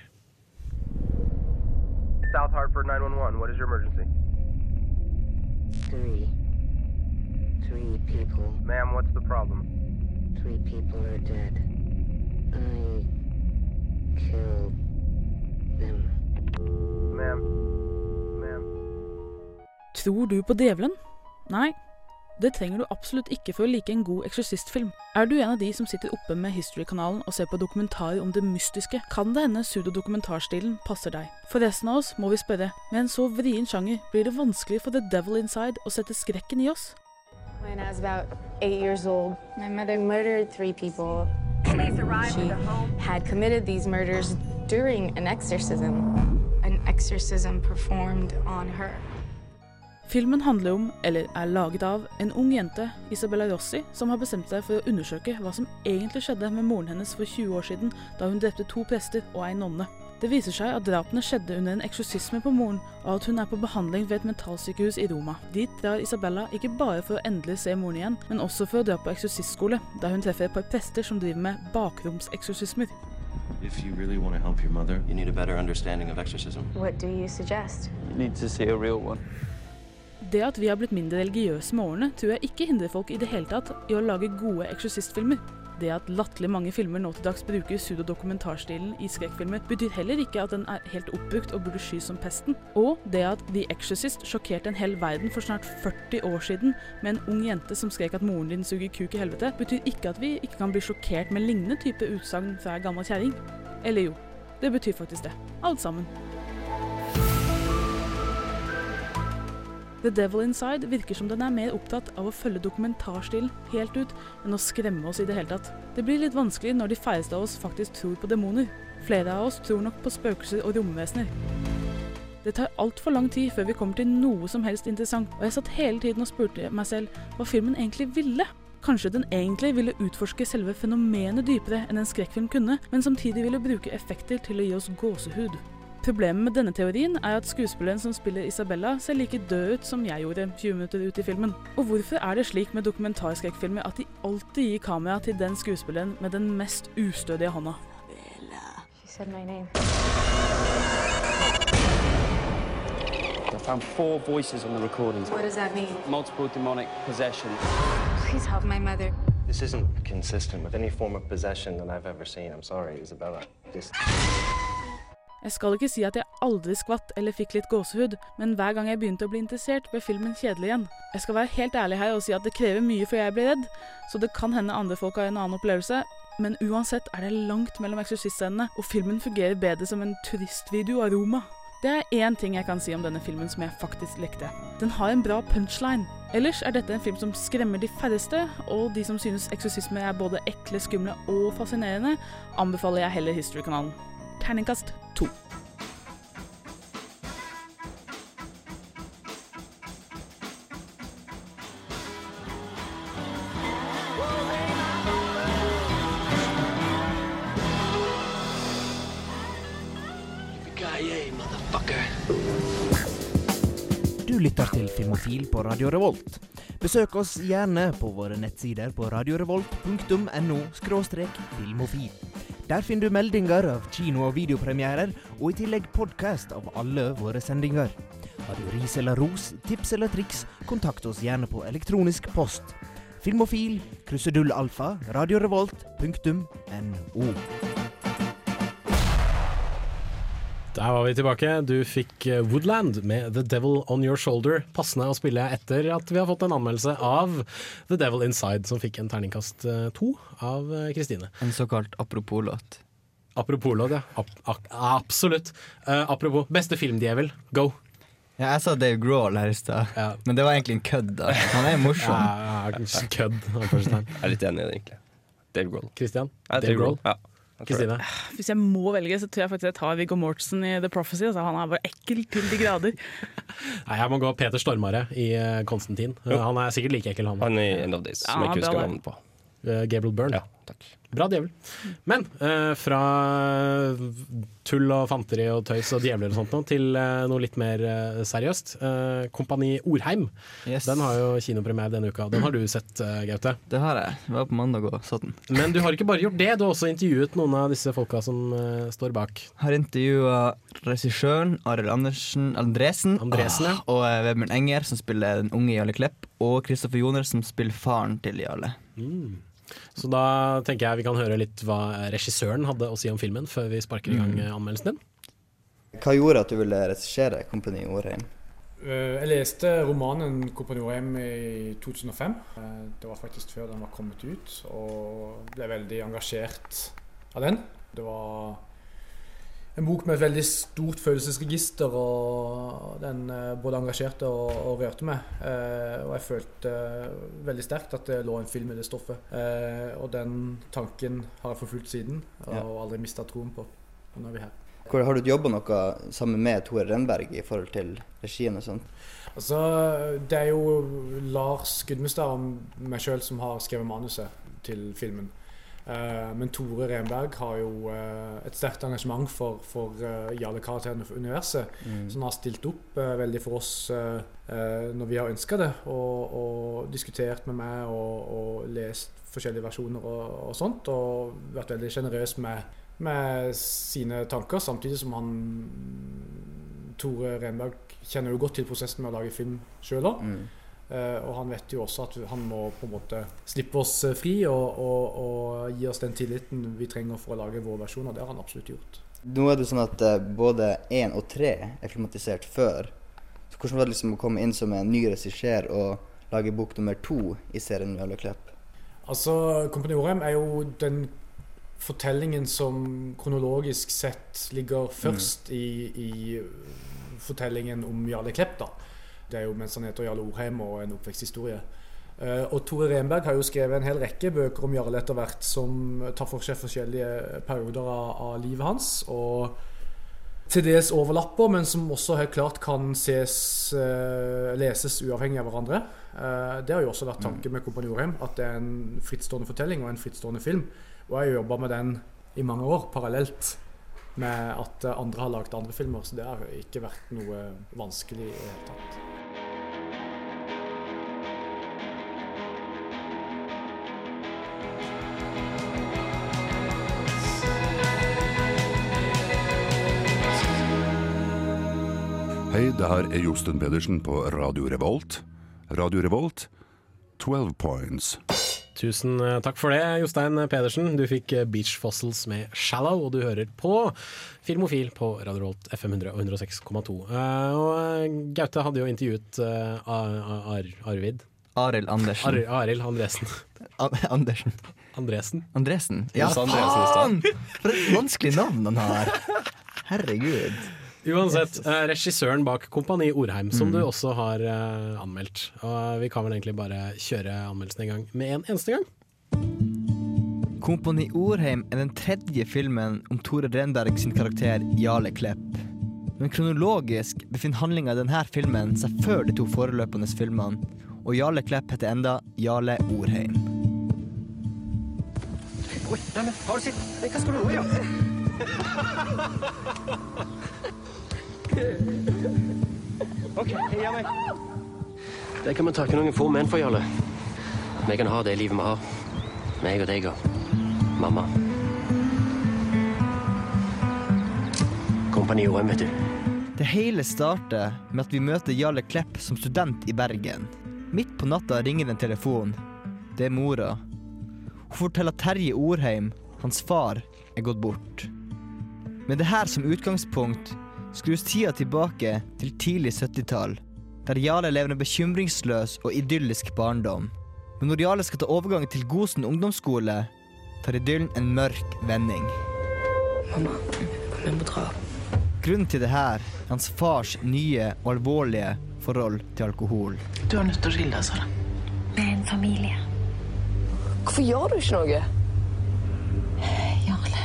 South Hartford 911, what is your emergency? Three. Three people. Ma'am, what's the problem? Three people are dead. I killed them. Ma'am. Ma'am. Tror du på djevelen? Nei. Det trenger du absolutt ikke for å like en god eksorsistfilm. Er du en av de som sitter oppe med History-kanalen og ser på dokumentarer om det mystiske, kan det hende pseudodokumentarstilen passer deg. For resten av oss må vi spørre, med en så vrien sjanger blir det vanskelig for The Devil Inside å sette skrekken i oss. When I was about eight years old, my mother murdered three people. she had committed these murders during an exorcism. An exorcism performed on her. Filmen handler om, eller er laget av, en ung jente, Isabella Rossi, som har bestemt seg for å undersøke hva som egentlig skjedde med moren hennes for 20 år siden, da hun drepte to prester og ei nonne. Det viser seg at drapene skjedde under en eksorsisme på moren, og at hun er på behandling ved et mentalsykehus i Roma. Dit drar Isabella ikke bare for å endelig se moren igjen, men også for å dra på eksorsistskole, der hun treffer et par prester som driver med bakromseksorsismer. If you really want to help your mother, you need a better understanding of exorcism. What do you suggest? You need to see a real one. Det at vi har blitt mindre religiøse med årene, tror jeg ikke hindrer folk i det hele tatt i å lage gode eksorsistfilmer. Det at latterlig mange filmer nå til dags bruker pseudodokumentarstilen i skrekkfilmer, betyr heller ikke at den er helt oppbrukt og burde skys som pesten. Og det at The Exorcist sjokkerte en hel verden for snart 40 år siden med en ung jente som skrek at moren din suger kuk i helvete, betyr ikke at vi ikke kan bli sjokkert med lignende type utsagn fra ei gammel kjerring. Eller jo, det betyr faktisk det. Alt sammen. The Devil Inside virker som den er mer opptatt av å følge dokumentarstilen helt ut, enn å skremme oss i det hele tatt. Det blir litt vanskelig når de færreste av oss faktisk tror på demoner. Flere av oss tror nok på spøkelser og romvesener. Det tar altfor lang tid før vi kommer til noe som helst interessant, og jeg satt hele tiden og spurte meg selv hva filmen egentlig ville. Kanskje den egentlig ville utforske selve fenomenet dypere enn en skrekkfilm kunne, men samtidig ville bruke effekter til å gi oss gåsehud. Problemet med denne teorien er at skuespilleren som spiller Isabella, ser like død ut som jeg gjorde 20 minutter ut i filmen. Og hvorfor er det slik med dokumentarskrekkfilmer at de alltid gir kamera til den skuespilleren med den mest ustødige hånda? She said my name. I found four voices on the recordings. What does that mean? Multiple demonic possession. Please help my mother. This isn't consistent with any form of possession that I've ever seen. I'm sorry, Isabella. Just Jeg skal ikke si at jeg aldri skvatt eller fikk litt gåsehud, men hver gang jeg begynte å bli interessert, ble filmen kjedelig igjen. Jeg skal være helt ærlig her og si at det krever mye før jeg blir redd, så det kan hende andre folk har en annen opplevelse, men uansett er det langt mellom eksorsistscenene, og filmen fungerer bedre som en turistvideo av Roma. Det er én ting jeg kan si om denne filmen som jeg faktisk likte. Den har en bra punchline. Ellers er dette en film som skremmer de færreste, og de som synes eksorsismer er både ekle, skumle og fascinerende, anbefaler jeg heller History-kanalen. Terningkast to. Du lytter til Filmofil på Radio Revolt. Besøk oss gjerne på våre nettsider på radiorevolt.no filmofil. Der finner du meldinger av kino- og videopremierer, og i tillegg podkast av alle våre sendinger. Har du ris eller ros, tips eller triks, kontakt oss gjerne på elektronisk post. Filmofil, krusedull alfa, radiorevolt.no. Der var vi tilbake. Du fikk eh, Woodland med The Devil On Your Shoulder. Passende å spille etter at vi har fått en anmeldelse av The Devil Inside, som fikk en terningkast eh, to av eh, Kristine. En såkalt apropos-låt. Apropos-låt, ja. Ap ap absolutt. Uh, apropos beste filmdjevel, go! Ja, jeg sa Dave Grohl her i stad, men det var egentlig en kødd. da. Han er morsom. Ja, ja, kødd. Jeg er litt enig i det, egentlig. Dave Grohl. Christian? Ja, Dave Grohl? Ja. Kristine? Hvis jeg må velge, så tror jeg faktisk jeg tar Viggo Mortensen i The Prophecy. Altså, han er bare ekkel til de grader. Nei, jeg må gå Peter Stormare i eh, Konstantin. Han er sikkert like ekkel, han. Han er i End of Days, som jeg ikke husker navnet på. Eh, Gabriel Byrne. Ja, takk. Bra djevel. Men eh, fra tull og fanteri og tøys og djevler og sånt noe, til eh, noe litt mer eh, seriøst. Eh, Kompani Orheim. Yes. Den har jo kinopremiere denne uka. Den har du sett, eh, Gaute. Det har jeg. Jeg var på mandag og så den. Men du har ikke bare gjort det, du har også intervjuet noen av disse folka som står bak. Har intervjua regissøren Arild Andersen Andresen, Andresen, ja. og eh, Vebjørn Enger, som spiller den unge Jarle Klepp, og Kristoffer Joner, som spiller faren til Jarle. Mm. Så da tenker jeg vi kan høre litt hva regissøren hadde å si om filmen, før vi sparker i gang Mm. eh, anmeldelsen din. Hva gjorde at du ville regissere Kompani Orheim? Eh, Jeg leste romanen 'Kompani Orheim' i 2005. Eh, Det var faktisk før den var kommet ut, og ble veldig engasjert av den. Det var en bok med et veldig stort følelsesregister, og den eh, både engasjerte og, og rørte meg. Eh, Og jeg følte veldig sterkt at det lå en film i det stoffet. Eh, Og den tanken har jeg forfulgt siden, og Ja. aldri mista troen på. Og nå er vi her. Hvor, har du jobba noe sammen med Tore Renberg i forhold til regien og sånt? Altså, det er jo Lars Gudmestad og meg sjøl som har skrevet manuset til filmen. Eh, men Tore Renberg har jo eh, et sterkt engasjement for, for uh, Jarle-karakterene for universet. Mm. Så han har stilt opp eh, veldig for oss eh, eh, når vi har ønska det, og, og diskutert med meg og, og lest forskjellige versjoner og, og sånt. Og vært veldig sjenerøs med, med sine tanker, samtidig som han Tore Renberg kjenner jo godt til prosessen med å lage film sjøl òg. Mm. Eh, og han vet jo også at han må på en måte slippe oss eh, fri og, og, og gi oss den tilliten vi trenger for å lage vår versjon, og det har han absolutt gjort. Nå er det sånn at eh, både én og tre er filmatisert før. Så hvordan var det liksom å komme inn som en ny regissør og lage bok nummer to i serien Jarle Klepp? Altså, Kompani Orheim er jo den fortellingen som kronologisk sett ligger først i, i fortellingen om Jarle Klepp. da. Det er jo mens han heter Jarle Orheim og en oppveksthistorie. Uh, og Tore Renberg har jo skrevet en hel rekke bøker om Jarle etter hvert som tar for seg forskjellige perioder av, av livet hans. og til dels overlapper, men som også helt klart kan ses, uh, leses uavhengig av hverandre. Uh, det har jo også vært tanken med Kompani Orheim, at det er en frittstående fortelling og en frittstående film. Og jeg har jobba med den i mange år, parallelt med at andre har lagd andre filmer. Så det har ikke vært noe vanskelig i det hele tatt. Hei, det her er Josten Pedersen på Radio Revolt. Radio Revolt, 12 points. Tusen eh, takk for det, Jostein Pedersen. Du fikk eh, Beach Fossils med 'Shallow', og du hører på Filmofil på Radio Rolt FM 100 og 106,2. Eh, og eh, Gaute hadde jo intervjuet Ar Ar Arvid. Arild Andersen. Ar Arild Andresen. Andersen. Andresen? Andresen? Ja, faen! For et vanskelig navn han har. Herregud. Uansett, eh, regissøren bak Kompani Orheim, som Mm. du også har eh, anmeldt. Og vi kan vel egentlig bare kjøre anmeldelsen i gang med en eneste gang. Kompani Orheim er den tredje filmen om Tore Renberg sin karakter Jarle Klepp. Men kronologisk befinner handlinga i denne filmen seg før de to foreløpende filmene, og Jarle Klepp heter enda Jarle Orheim. Oi, neimen, har du sett? Hva skal du gjøre? OK, gir meg. Det kan vi takke noen få menn for, Jarle. Vi kan ha det livet vi har. Meg og deg og mamma. Kompani OM, vet du. Det hele starter med at vi møter Jarle Klepp som student i Bergen. Midt på natta ringer en telefon. Det er mora. Hun forteller at Terje Orheim, hans far, er gått bort. Med det her som utgangspunkt skrus tida tilbake til tidlig 70-tall, der Jarle lever en bekymringsløs og idyllisk barndom. Men når Jarle skal ta overgangen til Gosen ungdomsskole, tar idyllen en mørk vending. Mamma, vi må dra. Grunnen til det her er hans fars nye og alvorlige forhold til alkohol. Du er nødt til å skille deg, Sara. Vi er en familie. Hvorfor gjør du ikke noe? Jarle.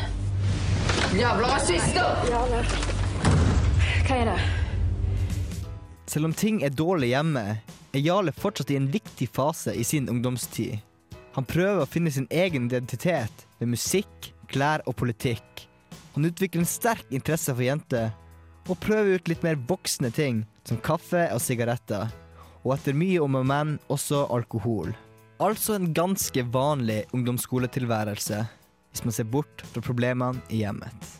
Jævla rasister! Jarle. Hva er det? Selv om ting er dårlig hjemme, er Jarle fortsatt i en viktig fase i sin ungdomstid. Han prøver å finne sin egen identitet ved musikk, klær og politikk. Han utvikler en sterk interesse for jenter, og prøver ut litt mer voksne ting, som kaffe og sigaretter. Og etter mye om og men, også alkohol. Altså en ganske vanlig ungdomsskoletilværelse, hvis man ser bort fra problemene i hjemmet.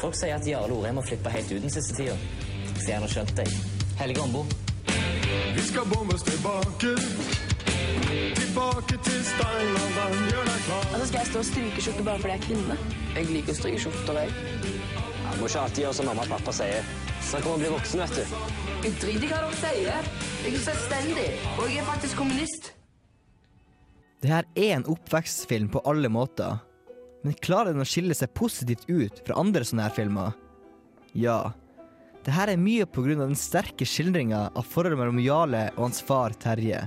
Folk sier at Jarle Orheim har flippa helt ut den siste tida. Så jeg har skjønt deg. Helge Ombo. Vi skal bombes tilbake. Tilbake til steinalderen. Gjør deg klar. Altså, skal jeg stå og stryke skjorte bare fordi jeg er kvinne? Jeg liker å stryke skjorter, jeg. Ja, må ikke alltid gjøre som mamma og pappa sier. Snakk om å bli voksen, vet du. Jeg driter i hva dere sier. Jeg er selvstendig, og jeg er faktisk kommunist. Det her er en oppvekstfilm på alle måter. Men klarer den å skille seg positivt ut fra andre sånne her filmer? Ja. Det her er mye av den sterke skildringa av forholdet mellom Jarle og hans far Terje.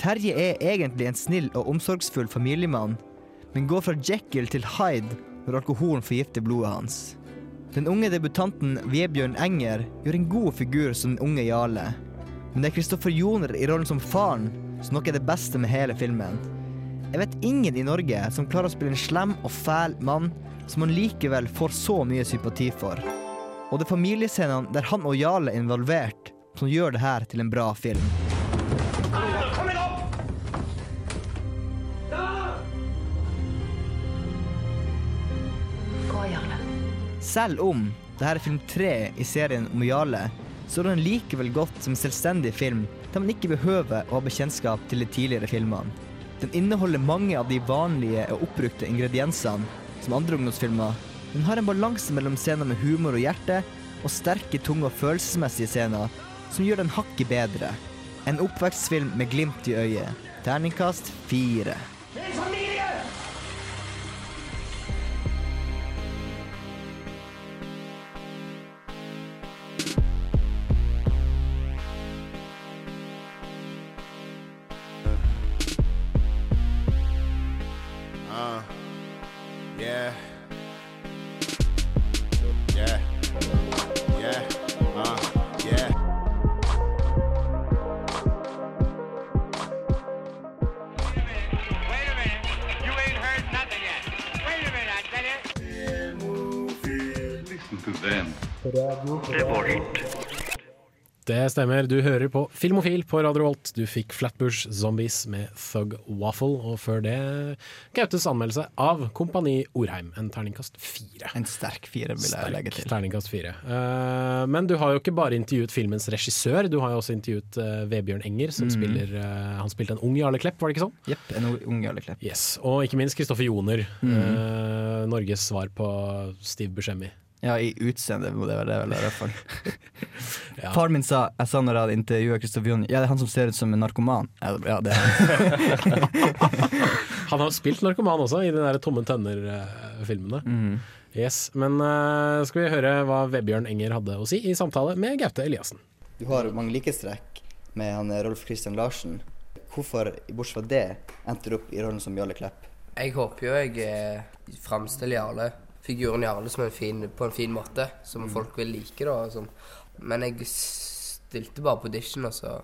Terje er egentlig en snill og omsorgsfull familiemann, men går fra Jekyll til Hyde når alkoholen forgifter blodet hans. Den unge debutanten Vebjørn Enger gjør en god figur som den unge Jarle. Men det er Kristoffer Joner i rollen som faren som nok er det beste med hele filmen. Jeg vet ingen i Norge som klarer å spille en slem og fæl mann som han likevel får så mye sympati for. Og det er familiescenene der han og Jarle er involvert, som gjør det her til en bra film. Kom igjen opp! Gå, Jarle. Selv om det her er film tre i serien om Jarle, så er den likevel godt som en selvstendig film der man ikke behøver å ha bekjentskap til de tidligere filmene. Den inneholder mange av de vanlige og oppbrukte ingrediensene som andre ungdomsfilmer, men har en balanse mellom scener med humor og hjerte og sterke, tunge og følelsesmessige scener som gjør den hakket bedre. En oppvekstfilm med glimt i øyet. Terningkast fire. Stemmer, du hører på Filmofil på Radio Volt. Du fikk Flatbush Zombies med Thug Waffle, og før det Gautes anmeldelse av Kompani Orheim, en terningkast fire. En sterk fire, vil jeg legge til. terningkast fire. Uh, men du har jo ikke bare intervjuet filmens regissør, du har jo også intervjuet uh, Vebjørn Enger, som mm. spiller uh, Han spilte en ung Jarle Klepp, var det ikke sånn? Jepp, en ung Jarle Klepp. Yes. Og ikke minst Kristoffer Joner, Mm. Norges svar på Steve Buscemi. Ja, i utseende må det være det, i hvert fall. Ja. Far min sa, jeg sa når jeg hadde intervjua Kristoffer Joner, ja, det er han som ser ut som en narkoman. Ja, det- er han. Han har spilt narkoman også, i de der Tomme tønner-filmene. Mm. Yes, Men uh, skal vi høre hva Vebjørn Enger hadde å si i samtale med Gaute Eliassen. Du har mange likhetstrekk med han eh, Rolf Christian Larsen. Hvorfor, bortsett fra det, endte du opp i rollen som Jarle Klepp? Jeg håper jo jeg eh, framstiller Jarle, figuren Jarle som en fin, på en fin måte, som Mm. folk vil like. da. og sånn. Men jeg stilte bare på audition, og så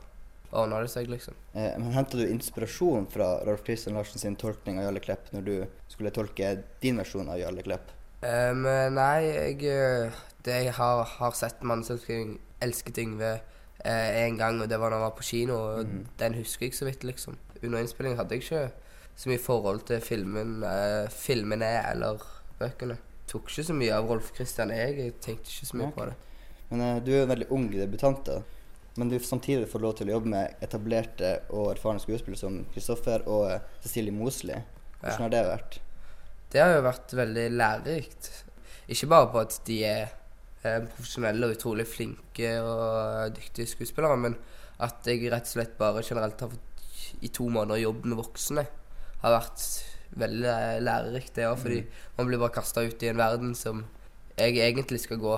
ordna det seg, liksom. Eh, men Henta du inspirasjon fra Rolf Christian Larsen sin tolkning av Jarle Klepp når du skulle tolke din versjon av Jarle Klepp? Um, nei, jeg, eh, det jeg har, har sett 'Mannselsking elsket Yngve' eh, en gang, og det var da jeg var på kino. og mm. Den husker jeg så vidt, liksom. Under innspilling hadde jeg ikke så mye forhold til filmen, eh, filmene eller bøkene. Tok ikke så mye av Rolf Christian, jeg. Jeg tenkte ikke så mye okay. på det. Men uh, du er jo en veldig ung debutant, da. Men du samtidig får lov til å jobbe med etablerte og erfarne skuespillere som Kristoffer og eh, Cecilie Mosley. Hvordan Ja. har det vært? Det har jo vært veldig lærerikt. Ikke bare på at de er eh, profesjonelle og utrolig flinke og dyktige skuespillere, men at jeg rett og slett bare generelt har fått i to måneder jobb med voksne, har vært veldig eh, lærerikt, det òg, fordi man blir bare kasta ut i en verden som jeg egentlig skal gå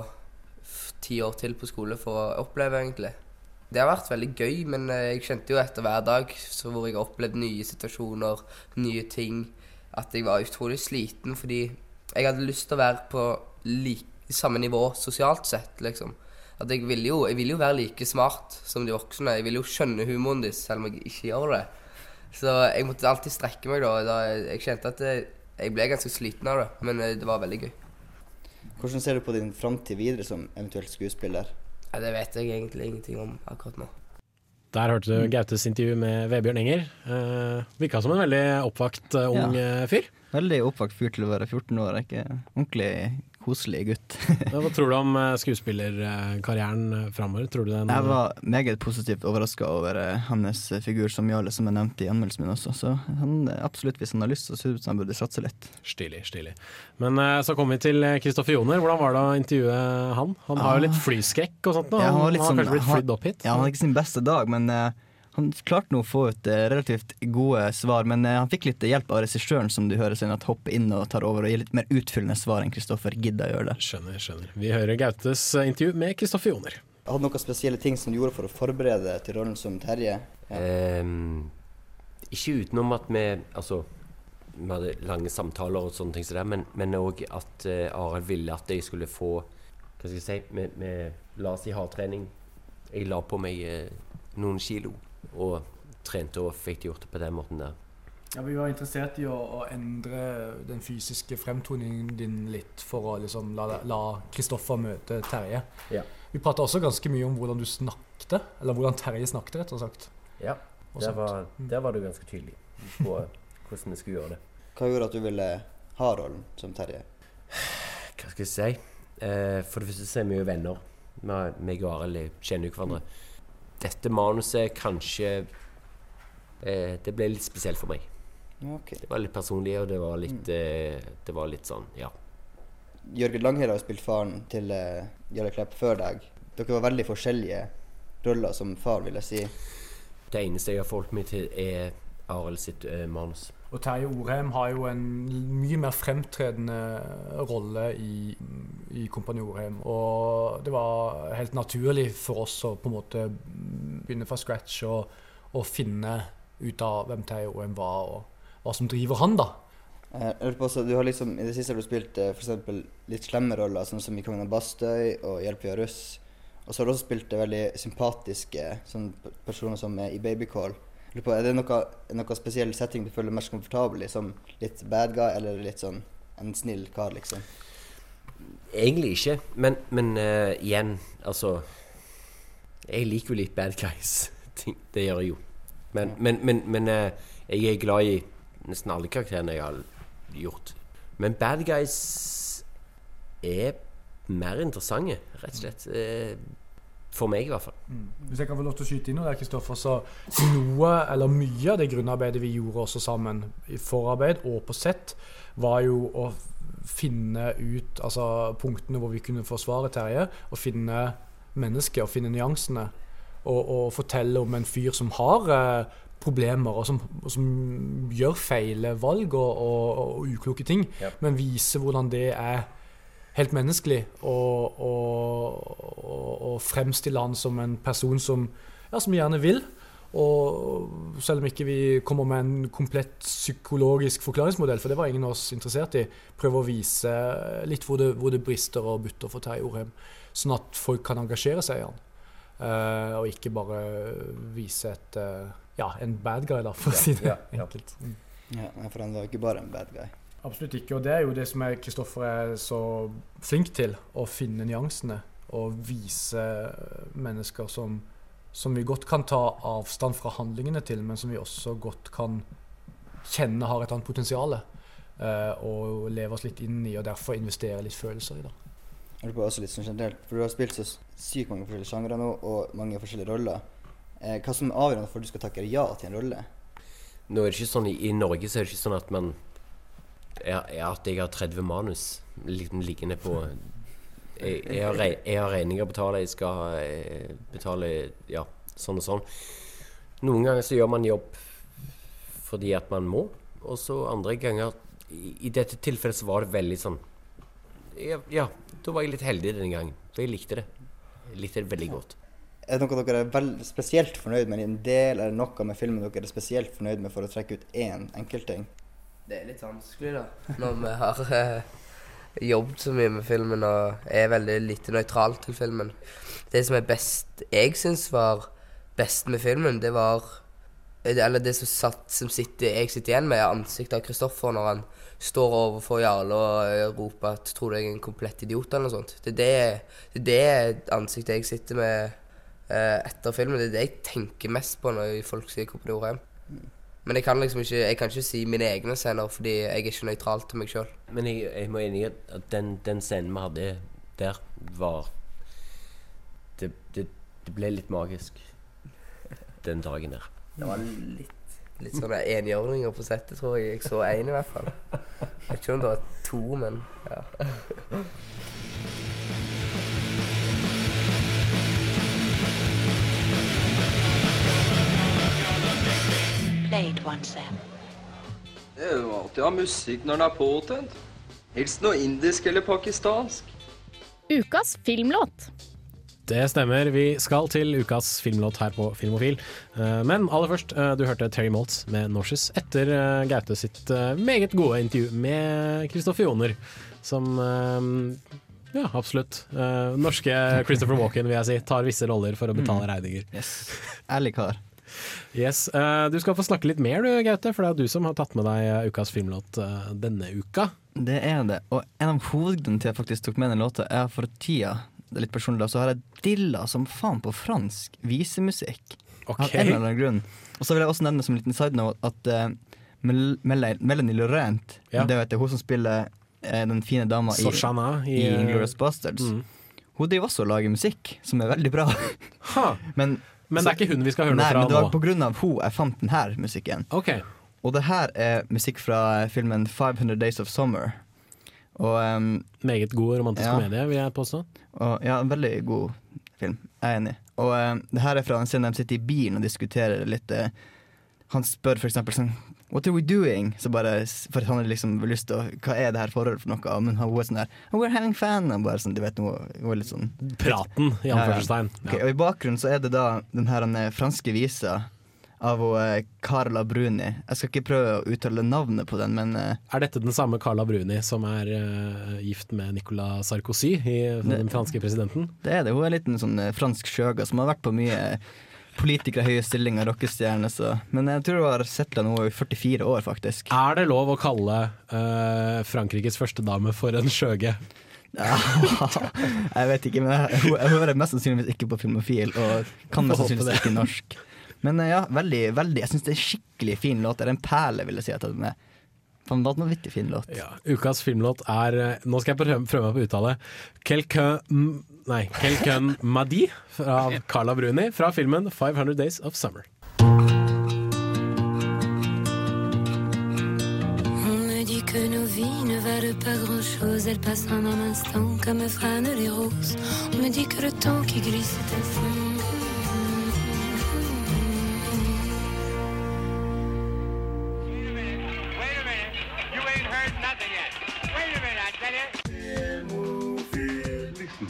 ti år til på skole for å oppleve, egentlig. Det har vært veldig gøy, men eh, jeg kjente jo etter hver dag så hvor jeg har opplevd nye situasjoner, nye ting, at jeg var utrolig sliten fordi jeg hadde lyst til å være på like, samme nivå sosialt sett, liksom. At jeg ville jo, jeg ville jo være like smart som de voksne. Jeg ville jo skjønne humoren deres, selv om jeg ikke gjør det. Så jeg måtte alltid strekke meg, da. da jeg kjente at jeg, jeg ble ganske sliten av det, men eh, det var veldig gøy. Hvordan ser du på din framtid videre som eventuelt skuespiller? Ja, det vet jeg egentlig ingenting om akkurat nå. Der hørte du Gautes intervju med Vebjørn Enger. Uh, Virka som en veldig oppvakt uh, ung ja. fyr. Veldig oppvakt fyr til å være 14 år. Ikke ordentlig koselig gutt. Hva tror du om eh, skuespillerkarrieren uh, framover? Tror du den Jeg var meget positivt overraska over eh, hans figur som Jarle, som jeg nevnte i anmeldelsen min også. Så han, eh, absolutt, hvis han har lyst, så ser det ut som han burde satse litt. Stilig, stilig. Men eh, så kom vi til Kristoffer Joner. Hvordan var det å intervjue han? Han har jo litt flyskrekk og sånt nå. Ja, han, var han har sånn- kanskje blitt han- flydd opp hit? Ja, han hadde ikke sin beste dag, men eh, han klarte nå å få ut eh, relativt gode svar. Men eh, han fikk litt hjelp av regissøren, som du hører siden, at hopper inn og tar over og gir litt mer utfyllende svar enn Kristoffer gidda å gjøre det. Skjønner, skjønner. Vi hører Gautes eh, intervju med Kristoffer Joner. Hadde noen spesielle ting som du gjorde for å forberede deg til rollen som Terje? Ehm, ikke utenom at vi Altså, vi hadde lange samtaler og sånne ting som det, men, men òg at uh, Arild ville at jeg skulle få Hva skal jeg si vi la oss i hardtrening. Jeg la på meg uh, noen kilo og trente og fikk gjort det på den måten der. Ja, Vi var interessert i å, å endre den fysiske fremtoningen din litt, for å liksom la, la Kristoffer møte Terje. Ja. Vi prata også ganske mye om hvordan du snakket, eller hvordan Terje snakket, rett og slett. Ja, der var, Mm. der var du ganske tydelig på hvordan vi skulle gjøre det. Hva gjorde at du ville ha rollen som Terje? Hva skal jeg si? Eh, for det første så er vi jo venner. Vi- Meg og Arild kjenner jo hverandre. Dette manuset kanskje eh, Det ble litt spesielt for meg. Okay. Det var litt personlig, og det var litt, eh, det var litt sånn, ja. Jørgen Langhild har spilt faren til eh, Jarle Klepp før deg. Dere var veldig forskjellige roller som far, vil jeg si. Det eneste jeg har forholdt meg til, er Arild sitt eh, manus. Og Terje Orheim har jo en mye mer fremtredende rolle i, i Kompani Orheim. Og det var helt naturlig for oss å på en måte begynne fra scratch og, og finne ut av hvem Terje Orheim var, og hva som driver han, da. Eh, på du har liksom, I det siste har du spilt eh, for litt slemme roller, sånn som i 'Kongen av Bastøy' og 'Hjelp, via russ'. Og så har du også spilt veldig sympatiske sånn, personer som i 'Babycall'. På, Er det noe, noe spesiell setting du føler mest komfortabel i? Som litt bad guy, eller litt sånn en snill kar, liksom? Egentlig ikke, men, men uh, igjen, altså Jeg liker jo litt bad guys. Det gjør jeg jo. Men, men, men, men uh, jeg er glad i nesten alle karakterene jeg har gjort. Men bad guys er mer interessante, rett og slett. Eh, for meg, i hvert fall. Hvis jeg kan få lov til å skyte inn noe der, Kristoffer, så noe, eller mye av det grunnarbeidet vi gjorde også sammen i forarbeid og på sett, var jo å finne ut altså punktene hvor vi kunne forsvare Terje, og finne mennesket og finne nyansene. Og, og fortelle om en fyr som har eh, problemer, og som, og som gjør feil valg og, og, og ukloke ting, Ja. men vise hvordan det er helt menneskelig, og, og, og, og fremstille han som en person som, ja, som gjerne vil. Og selv om ikke vi kommer med en komplett psykologisk forklaringsmodell, for det var ingen av oss interessert i, prøve å vise litt hvor det, hvor det brister og butter for Terje Orheim, sånn at folk kan engasjere seg i han. Uh, og ikke bare vise et, uh, ja, en bad guy, da, for å si det Ja, ja, ja. enkelt. Mm. Ja, For han var ikke bare en bad guy. Absolutt ikke. Og det er jo det som er Kristoffer er så flink til, å finne nyansene. Og vise mennesker som, som vi godt kan ta avstand fra handlingene til, men som vi også godt kan kjenne har et annet potensial. eh, og leve oss litt inn i, og derfor investere litt følelser i det. Jeg lurer på også litt sånn generelt, for Du har spilt så sykt mange forskjellige sjangre nå, og mange forskjellige roller. Eh, hva som er avgjørende for at du skal takke ja til en rolle? Nå er det ikke sånn, I, i Norge så er det ikke sånn at man er, At jeg har 30 manus liggende på Jeg, har, regninger å betale, jeg skal eh, betale ja, sånn og sånn. Noen ganger så gjør man jobb fordi at man må, og så andre ganger I, dette tilfellet så var det veldig sånn ja, ja, da var jeg litt heldig denne gangen, for jeg likte det. Jeg likte det veldig godt. Er det noe dere er spesielt fornøyd med i en del, eller noe med filmen dere er spesielt fornøyd med for å trekke ut én enkeltting? Det er litt vanskelig, da. Når vi har eh, jobbet så mye med filmen og er veldig lite nøytral til filmen. Det som er best Jeg syns var best med filmen, det var Eller det som, satt, som sitter, jeg sitter igjen med, er ansiktet av Kristoffer når han står overfor Jarle og eh, roper at 'tror du jeg er en komplett idiot', eller noe sånt. Det er det, det, er det ansiktet jeg sitter med eh, etter filmen. Det er det jeg tenker mest på når folk sier 'Kompani Orheim'. Men jeg kan liksom ikke Jeg kan ikke si mine egne scener, fordi jeg er ikke nøytral til meg sjøl. Men jeg, jeg må enig i at- at den, den scenen vi hadde der, var det, det, det ble litt magisk den dagen der. Det var litt, litt sånne enhjørninger på settet, tror jeg. Jeg så én i hvert fall. Jeg vet ikke om det var to, men ja. Play it once, Sam. Det er jo alltid å ha musikk når den er påtent. Helst noe indisk eller pakistansk. Ukas filmlåt. Det stemmer. Vi skal til ukas filmlåt her på Filmofil. Eh, Men aller først, eh, du hørte Terry Maltz med 'Norses' etter eh, Gaute sitt meget gode intervju med Kristoffer Joner, som ja, absolutt. Eh, norske Christopher Walken, vil jeg si, tar visse roller for å betale regninger. Ærlig kar. Yes, eh, Du skal få snakke litt mer, du, Gaute, for det er du som har tatt med deg eh, ukas filmlåt eh, denne uka. Det er det. Og en av hovedgrunnene til at jeg faktisk tok med den låta, er for tida, det er litt personlig, da, så har jeg dilla som faen på fransk visemusikk. Av en eller annen grunn. Og så vil jeg også nevne som en liten side note at uh, Mel Mel Melanie Laurent, Ja. det vet jeg, hun som spiller uh, den fine dama i, Soshana i, i, Inglourious Bastards, mm. hun driver også og lager musikk som er veldig bra. Men, Men det er ikke hun vi skal høre noe fra nå? nei, men det var nå. på grunn av hun jeg fant denne musikken. Og det her er musikk fra filmen 500 Days of Summer. Og, um, Meget god romantisk ja. komedie, vil jeg påstå. Og, ja, en veldig god film. Jeg er enig. Og um, det her er fra en scene de sitter i bilen og diskuterer litt. Uh, han spør eksempel sånn What are we doing? Så bare, for han har liksom lyst til å Hva er det her forholdet for noe? Men hun er sånn der oh, We're having fun. Og bare sånn, du vet hun er litt sånn Praten, i anførselstegn. Ok, og I bakgrunnen så er det da den her franske visa av hun, eh, Carla Bruni. Jeg skal ikke prøve å uttale navnet på den, men eh, Er dette den samme Carla Bruni som er uh, gift med Nicolas Sarkozy, i, den franske presidenten? Det er det. Hun er en liten sånn eh, fransk sjøga som har vært på mye politikere, høye stillinger, rockestjerne, Så. Men jeg tror hun har settla nå i 44 år, faktisk. Er det lov å kalle uh, Frankrikes førstedame for en skjøge? jeg vet ikke, men jeg, jeg, hun hører mest sannsynligvis ikke på Filmofil, og kan mest sannsynligvis ikke norsk. Men eh, ja, veldig, veldig. Jeg syns det er en skikkelig fin låt. Det er en perle, vil jeg si. at den er Vanvittig fin låt. Ukas filmlåt er eh, Nå skal jeg prøve meg på å uttale Quelqu'un Nei, Kelkun Madi fra Carla Bruni fra filmen 500 Days of Summer. Que nos vies ne en un instant comme fanent les roses. On me dit que le temps qui glisse est un You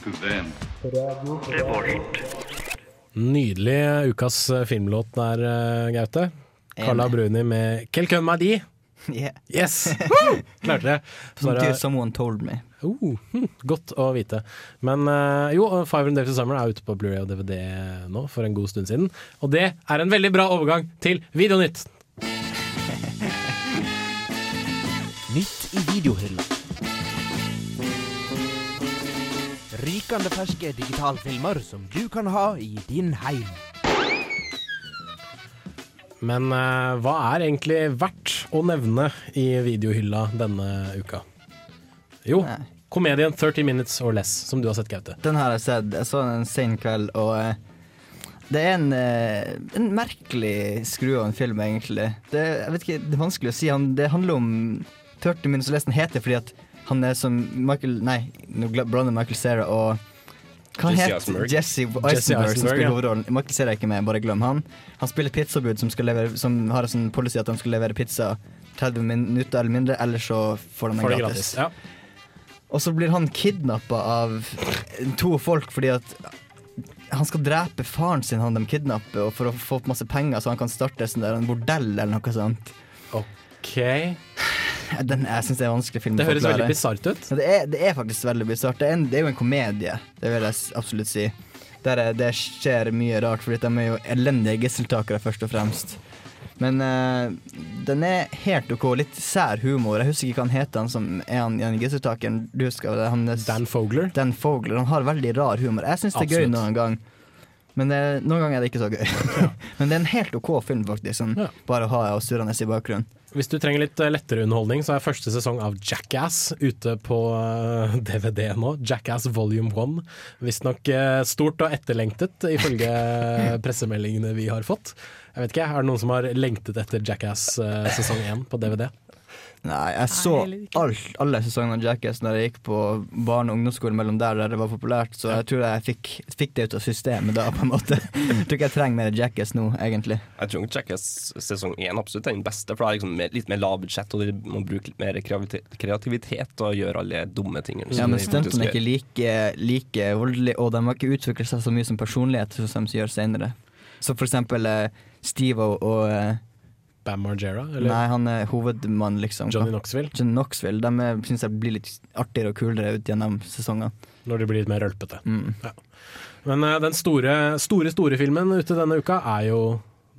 to. Nydelig ukas eh, filmlåt der, eh, Gaute. Carla Bruni med Quelqu'un Madi. Yeah. Yes! Klarte det. Som someone told me. Oh, hm, godt å vite. Men uh, jo, 500 Days of Summer er ute på Blu-ray og DVD nå for en god stund siden. Og det er en veldig bra overgang til Videonytt. Rykende ferske digitalfilmer som du kan ha i din heim. Men eh, hva er egentlig verdt å nevne i videohylla denne uka? Jo, komedien 30 Minutes or Less, som du har sett, Gaute. Den har jeg sett. Jeg så den en sen kveld, og eh, det er en, eh, en merkelig skru av en film, egentlig. Det, jeg vet ikke, det er vanskelig å si. Han, det handler om 30 Minutes or Less. Den heter fordi at Han er som Michael Nei, nå blander Michael Cera og hva Jesse Eisenberg. Jesse Jesse Eisenberg, som spiller ja. hovedrollen. Michael Cera er ikke med, bare glem han. Han spiller pizzabud som, levere, som har en sånn policy at de skal levere pizza 30 minutter eller mindre, ellers så får de den gratis. gratis. Ja. Og så blir han kidnappa av to folk fordi at han skal drepe faren sin, han de kidnapper, for å få masse penger så han kan starte sånn der, en bordell eller noe sånt. OK. Den, jeg syns det er vanskelig film Det høres veldig bisart ut. Ja, det, er, det er faktisk veldig bisart. Det, det er jo en komedie, det vil jeg absolutt si. Der er, det skjer mye rart, fordi de er jo elendige gisseltakere, først og fremst. Men uh, den er helt OK. Litt sær humor. Jeg husker ikke hva han heter, han som er han i den gisseltakeren. Du husker det? Han er, Dan Fogler. Dan Fogler. Han har veldig rar humor. Jeg syns det er gøy noen gang. Men det, noen ganger er det ikke så gøy. Men det er en helt OK film, faktisk. Sånn, Bare å ha og surrende i bakgrunnen. Hvis du trenger litt eh, lettere underholdning, så er første sesong av Jackass ute på eh, DVD nå. Jackass volume 1. Visstnok uh, stort og etterlengtet, ifølge pressemeldingene vi har fått. Jeg vet ikke, Er det noen som har lengtet etter Jackass eh, sesong 1 på DVD? Nei, jeg så alt, alle sesongene av Jackass når jeg gikk på barne- og ungdomsskolen mellom der der det var populært, så jeg tror jeg fikk, fikk det ut av systemet da, på en måte. Jeg tror ikke jeg trenger mer Jackass nå, egentlig. Jeg tror Jackass sesong 1 absolutt er den beste, for det er liksom mer- litt mer lavbudsjett, og de må bruke litt mer kreativitet og gjøre alle dumme tingene. Ja, men stuntene er ikke like, like voldelige, og de har ikke utviklet seg så mye som personlighet som de gjør senere. Så for eksempel eh, Steve og, og eh, Bam Margera? Eller? Nei, han er hovedmann, liksom. Johnny Knoxville? Johnny Knoxville. De syns jeg blir litt artigere og kulere ut gjennom sesongene. Når de blir litt mer rølpete. Mm. Ja. Men uh, den store, store, store filmen ute denne uka er jo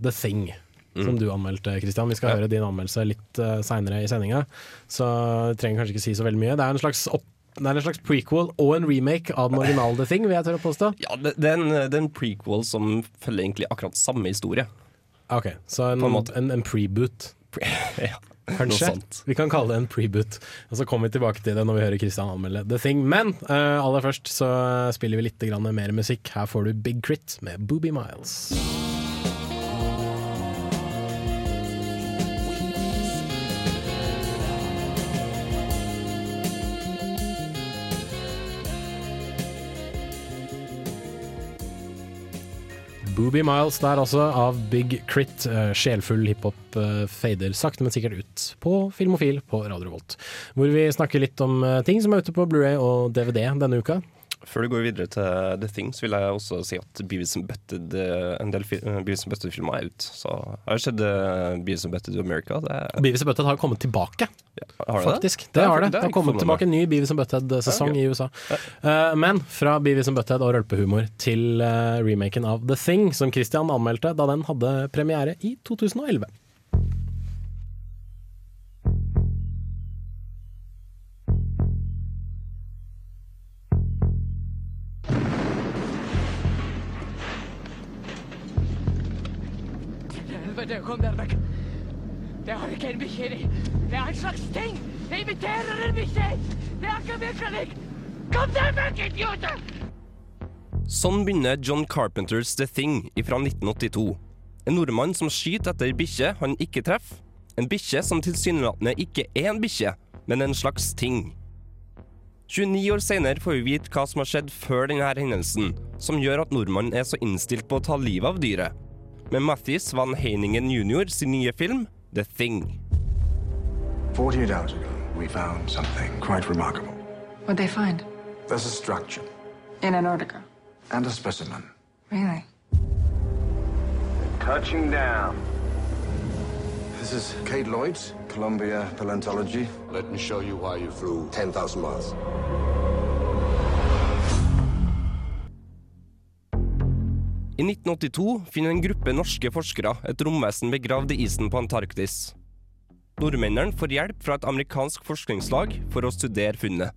The Thing. Som du anmeldte, Christian. Vi skal høre din anmeldelse litt uh, seinere i sendinga, så jeg trenger kanskje ikke si så veldig mye. Det er en slags opp det er en slags prequel og en remake av den originale The Thing, vil jeg tørre å påstå. Ja, det, det, er en, det er en prequel som følger egentlig akkurat samme historie. Ok, Så en, en en, en preboot. ja, Kanskje. Vi kan kalle det en preboot. Og så kommer vi tilbake til det når vi hører Christian anmelde The Thing. Men uh, aller først så spiller vi litt grann mer musikk. Her får du Big Crit med Booby Miles. Booby Miles der altså, av Big Crit. Eh, Sjelfull hiphop eh, fader sakte, men sikkert ut på Filmofil på Radio Volt, Hvor vi snakker litt om eh, ting som er ute på Blu-ray og DVD denne uka. Før du går videre til The Thing, så vil jeg også si at Beavis and Butted, eh, en del eh, Beavis and Butted-filmer er ute. Så jeg har sett uh, Beavis and Butted i America. Er, Beavis and Butted har kommet tilbake, har det faktisk. det? Det, Det har- har det. det har har kommet tilbake en ny Beavis and Butted-sesong Ja, okay. i USA. Eh, men fra Beavis and Butted og rølpehumor til eh, remaken av The Thing, som Christian anmeldte da den hadde premiere i 2011. Helvete, kom dere vekk! Det er ikke en bikkje. Det er en slags ting! Det imiterer en bikkje! Det er ikke virkelig! Kom dere vekk, idioter! Sånn begynner John Carpenters The Thing fra 1982. En nordmann som skyter etter bikkje han ikke treffer. En bikkje som tilsynelatende ikke er en bikkje, men en slags ting. 29 år senere får vi vite hva som har skjedd før denne hendelsen, som gjør at nordmannen er så innstilt på å ta livet av dyret. Med Mathis Van Heiningen jr. sin nye film The Thing. 48 hours ago, we found something quite remarkable. What'd they find? There's a structure In Antarctica. and a specimen. Really? Touching down. This is Kate Lloyd's, Columbia Paleontology. Let me show you why you flew 10,000 miles. I 1982 finner en gruppe norske forskere et romvesen begravd i isen på Antarktis. Nordmennene får hjelp fra et amerikansk forskningslag for å studere funnet.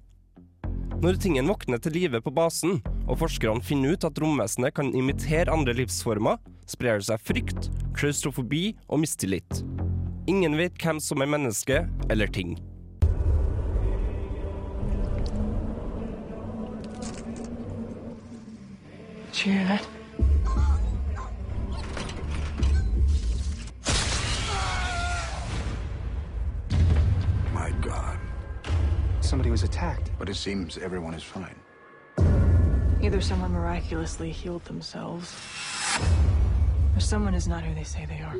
Når tingen våkner til live på basen, og forskerne finner ut at romvesenet kan imitere andre livsformer, sprer det seg frykt, klaustrofobi og mistillit. Ingen vet hvem som er menneske eller ting. Did But it seems everyone is fine. Either someone miraculously healed themselves, or someone is not who they say they are.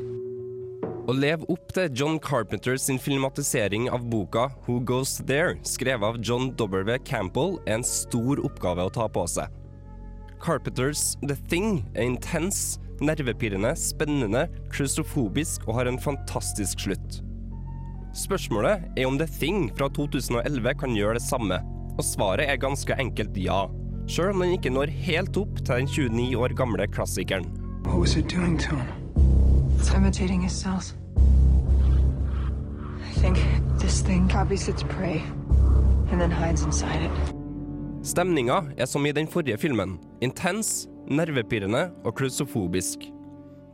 Å leve opp til John Carpenter sin filmatisering av boka Who Goes There, skrevet av John W. Campbell, er en stor oppgave å ta på seg. Carpenters The Thing er intens, nervepirrende, spennende, klaustrofobisk og har en fantastisk slutt. Spørsmålet er om The Thing fra 2011 kan gjøre det samme, og svaret er ganske enkelt ja, sjøl om den ikke når helt opp til den 29 år gamle klassikeren. What was it doing to him? It's imitating his cells. I think this thing copies its prey and then hides inside it. Stemninga er som i den forrige filmen. Intens, nervepirrende og klaustrofobisk.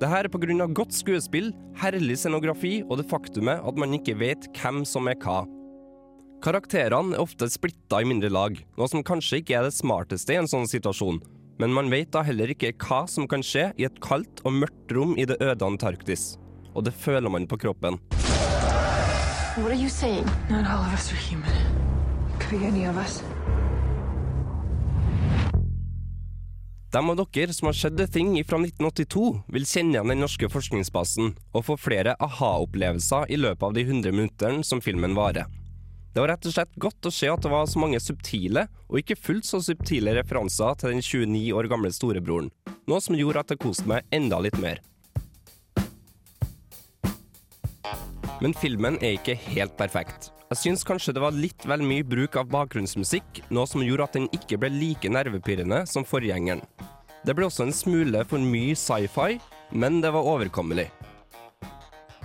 Det her er pga. godt skuespill, herlig scenografi og det faktumet at man ikke vet hvem som er hva. Karakterene er ofte splitta i mindre lag, noe som kanskje ikke er det smarteste i en sånn situasjon, men man vet da heller ikke hva som kan skje i et kaldt og mørkt rom i det øde Antarktis. Og det føler man på kroppen. What are you saying? Not all of us are human. Could be any of us. De av dere som har sett The Thing fra 1982, vil kjenne igjen den norske forskningsbasen og få flere aha-opplevelser i løpet av de 100 minuttene som filmen varer. Det var rett og slett godt å se at det var så mange subtile, og ikke fullt så subtile referanser til den 29 år gamle storebroren, noe som gjorde at jeg koste meg enda litt mer. Men filmen er ikke helt perfekt. Jeg syns kanskje det var litt vel mye bruk av bakgrunnsmusikk, noe som gjorde at den ikke ble like nervepirrende som forgjengeren. Det ble også en smule for mye sci-fi, men det var overkommelig.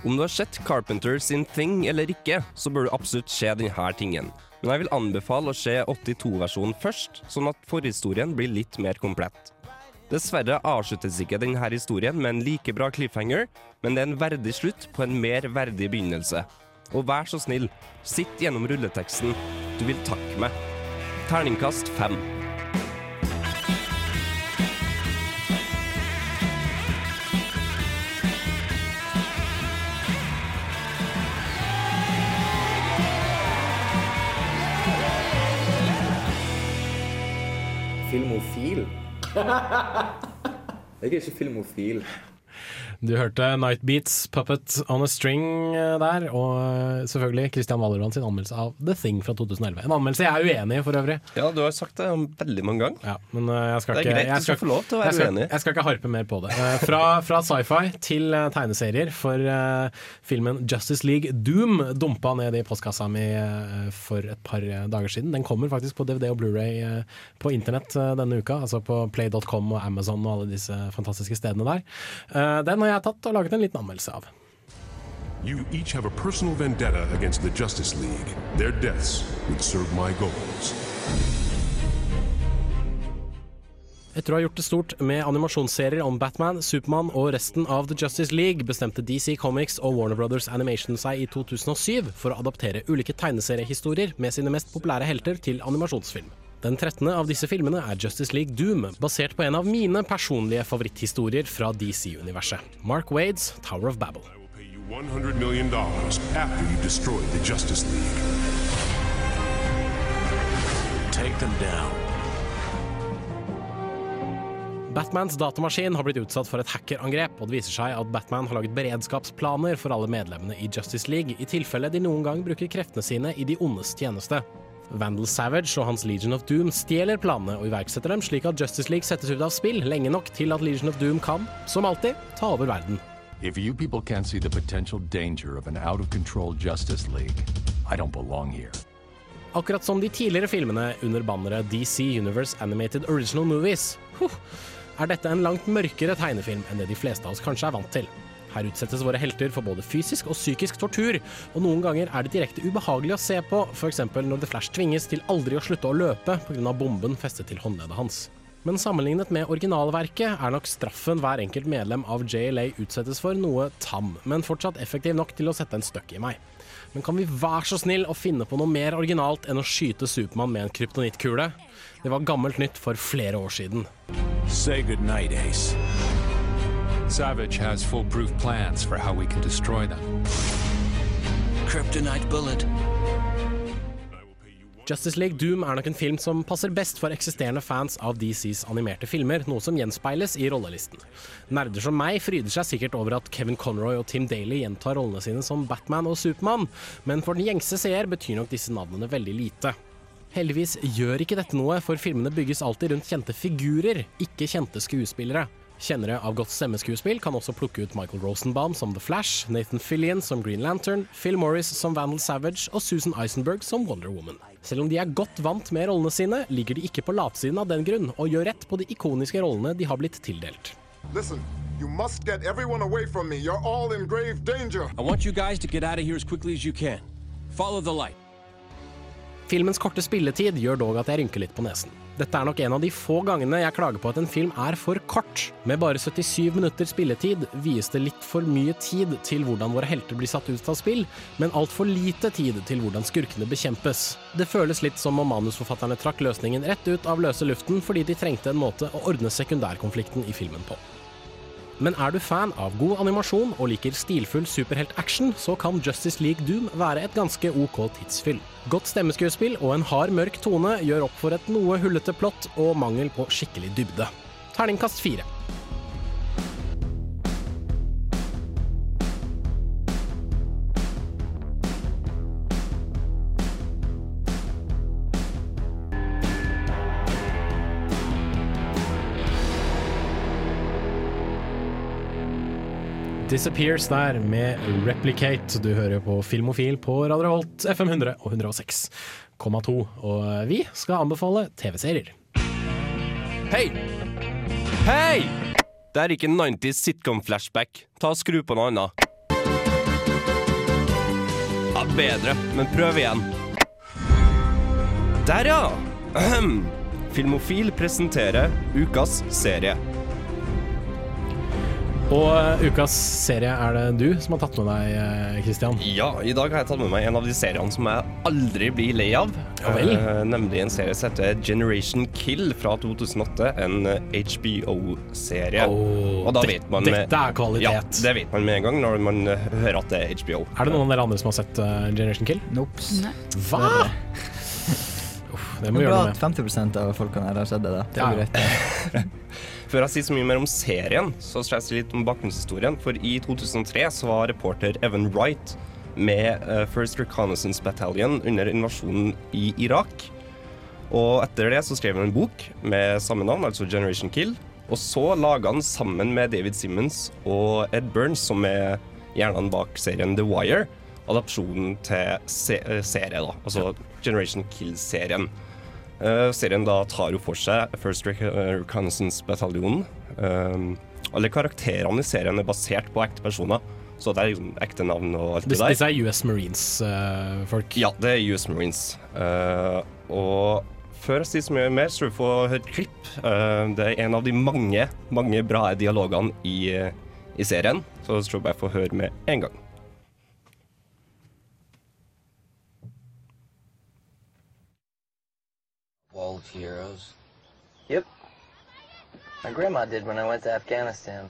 Om du har sett Carpenter sin Thing eller ikke, så bør du absolutt se denne tingen. Men jeg vil anbefale å se 82-versjonen først, sånn at forhistorien blir litt mer komplett. Dessverre avsluttes ikke denne historien med en like bra cliffhanger, men det er en verdig slutt på en mer verdig begynnelse. Og vær så snill, sitt gjennom rulleteksten. Du vil takke meg. Terningkast fem. Filmofil? Jeg er ikke filmofil. Du hørte Night Beats, Puppet on a String eh, der, og eh, selvfølgelig Christian Valerand sin anmeldelse av The Thing fra 2011. En anmeldelse jeg er uenig i for øvrig. Ja, du har sagt det veldig mange ganger. Ja, men eh, jeg skal Det er ikke, greit, jeg du skal få lov til å være jeg skal, uenig. Jeg skal ikke harpe mer på det. Fra, fra sci-fi til tegneserier, for uh, filmen Justice League Doom dumpa ned i postkassa mi for et par dager siden. Den kommer faktisk på DVD og Blu-ray på internett denne uka, altså på play.com og Amazon og alle disse fantastiske stedene der. Den har jeg tatt og laget en liten anmeldelse av. You each have a personal vendetta against the Justice League. Their deaths would serve my goals. Etter å ha gjort det stort med animasjonsserier om Batman, Supermann og resten av The Justice League, bestemte DC Comics og Warner Brothers Animation seg i 2007 for å adaptere ulike tegneseriehistorier med sine mest populære helter til animasjonsfilm. Den 13. av disse filmene er Justice League Doom, basert på en av mine personlige favoritthistorier fra DC-universet. Mark Wades Tower of Babel. You $100 million after you destroy the Justice League. Take them down. Batmans datamaskin har blitt utsatt for et hackerangrep, og det viser seg at Batman har laget beredskapsplaner for alle medlemmene i Justice League, i tilfelle de noen gang bruker kreftene sine i de ondes tjeneste. Vandal Savage og hans Legion of Doom stjeler planene og iverksetter dem slik at Justice League settes ut av spill lenge nok til at Legion of Doom kan, som alltid, ta over verden. If you people can't see the potential danger of an out of control Justice League, I don't belong here. Akkurat som de tidligere filmene under banneret DC Universe Animated Original Movies, er dette en langt mørkere tegnefilm enn det de fleste av oss kanskje er vant til. Her utsettes våre helter for både fysisk og psykisk tortur, og noen ganger er det direkte ubehagelig å se på, f.eks. når The Flash tvinges til aldri å slutte å løpe pga. bomben festet til håndleddet hans. Men sammenlignet med originalverket er nok straffen hver enkelt medlem av JLA utsettes for noe tam, men fortsatt effektiv nok til å sette en støkk i meg. Men kan vi være så snill å finne på noe mer originalt enn å skyte Supermann med en kryptonittkule? Det var gammelt nytt for flere år siden. Say goodnight, Ace. Savage has foolproof plans for how we can destroy them. Kryptonite bullet. Justice League Doom er nok en film som passer best for eksisterende fans av DCs animerte filmer, noe som gjenspeiles i rollelisten. Nerder som meg fryder seg sikkert over at Kevin Conroy og Tim Daly gjentar rollene sine som Batman og Supermann, men for den gjengse seer betyr nok disse navnene veldig lite. Heldigvis gjør ikke dette noe, for filmene bygges alltid rundt kjente figurer, ikke kjente skuespillere. Kjennere av godt stemmeskuespill kan også plukke ut Michael Rosenbaum som The Flash, Nathan Fillion som Green Lantern, Phil Morris som Vandal Savage og Susan Eisenberg som Wonder Woman. Selv om de er godt vant med rollene sine, ligger de ikke på latsiden av den grunn, og gjør rett på de ikoniske rollene de har blitt tildelt. Listen, you must get everyone away from me. You're all in grave danger. I want you guys to get out of here as quickly as you can. Follow the light. Filmens korte spilletid gjør dog at jeg rynker litt på nesen. Dette er nok en av de få gangene jeg klager på at en film er for kort. Med bare 77 minutter spilletid vies det litt for mye tid til hvordan våre helter blir satt ut av spill, men altfor lite tid til hvordan skurkene bekjempes. Det føles litt som om manusforfatterne trakk løsningen rett ut av løse luften fordi de trengte en måte å ordne sekundærkonflikten i filmen på. Men er du fan av god animasjon og liker stilfull superhelt-action, så kan Justice League Doom være et ganske OK tidsfyll. Godt stemmeskuespill og en hard, mørk tone gjør opp for et noe hullete plott og mangel på skikkelig dybde. Terningkast fire. Disappears der med Replicate. Du hører på Filmofil på Radio FM 100 og 106,2. Og vi skal anbefale TV-serier. Hei! Hei! Det er ikke 90s sitcom-flashback. Ta og Skru på noe annet. Ja, bedre, men prøv igjen. Der, ja! Filmofil presenterer ukas serie. Og uh, ukas serie er det du som har tatt med deg, uh, Christian. Ja, i dag har jeg tatt med meg en av de seriene som jeg aldri blir lei av. Ja vel. Eh, nemlig en serie som heter Generation Kill fra 2008. En eh, HBO-serie. Åh, Og da det- vet man med- dette er kvalitet. Ja, det vet man med en gang når man eh, hører at det er HBO. Er det noen av dere andre som har sett Generation Kill? Nope. Hva? Uff, det må Det vi er gjøre bra noe at med. 50% av folkene her har sett det. da. Det er jo greit. Før jeg sier så mye mer om serien, så skal jeg si litt om bakgrunnshistorien. For i 2003 så var reporter Evan Wright med eh, First Reconnaissance Battalion under invasjonen i Irak. Og etter det så skrev han en bok med samme navn, altså Generation Kill. Og så laga han sammen med David Simmons og Ed Burns, som er hjernene bak serien The Wire, adopsjonen til se serie, da. Altså Generation Kill-serien. Eh, serien da tar jo for seg First Rec Reconnaissance Bataljonen. Um, alle karakterene i serien er basert på ekte personer, så det er ekte navn og alt det der. disse er US Marines-folk. Ja, det er US Marines. Uh, og før jeg sier så mye mer, så du få høre et klipp. Uh, det er en av de mange, mange bra dialogene i, eh, i serien, så jeg tror jeg bare får høre med en gang. Wall Heroes? Yep. My grandma did when I went to Afghanistan.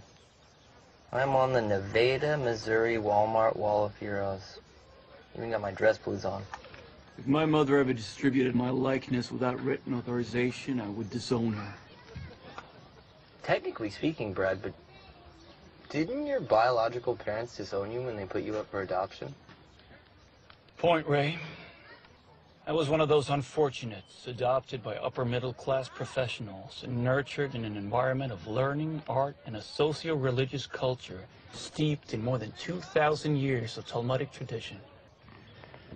I'm on the Nevada, Missouri Walmart Wall of Heroes. Even got my dress blues on. If my mother ever distributed my likeness without written authorization, I would disown her. Technically speaking, Brad, but didn't your biological parents disown you when they put you up for adoption? Point, Ray. I was one of those unfortunates adopted by upper middle class professionals and nurtured in an environment of learning, art, and a socio religious culture steeped in more than 2,000 years of Talmudic tradition.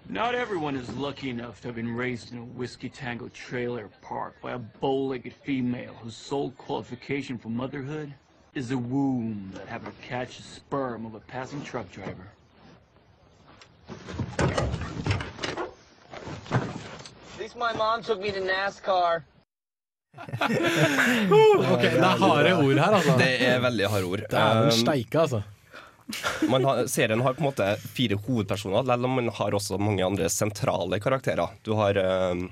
Not everyone is lucky enough to have been raised in a whiskey tango trailer park by a bow legged female whose sole qualification for motherhood is a womb that happened to catch the sperm of a passing truck driver. At least my mom took me to NASCAR. ok, det er harde ord her, altså. Det er veldig harde ord. Dæven Um, steike, altså. man har, serien har på en måte fire hovedpersoner, selv om man har også mange andre sentrale karakterer. Du har um,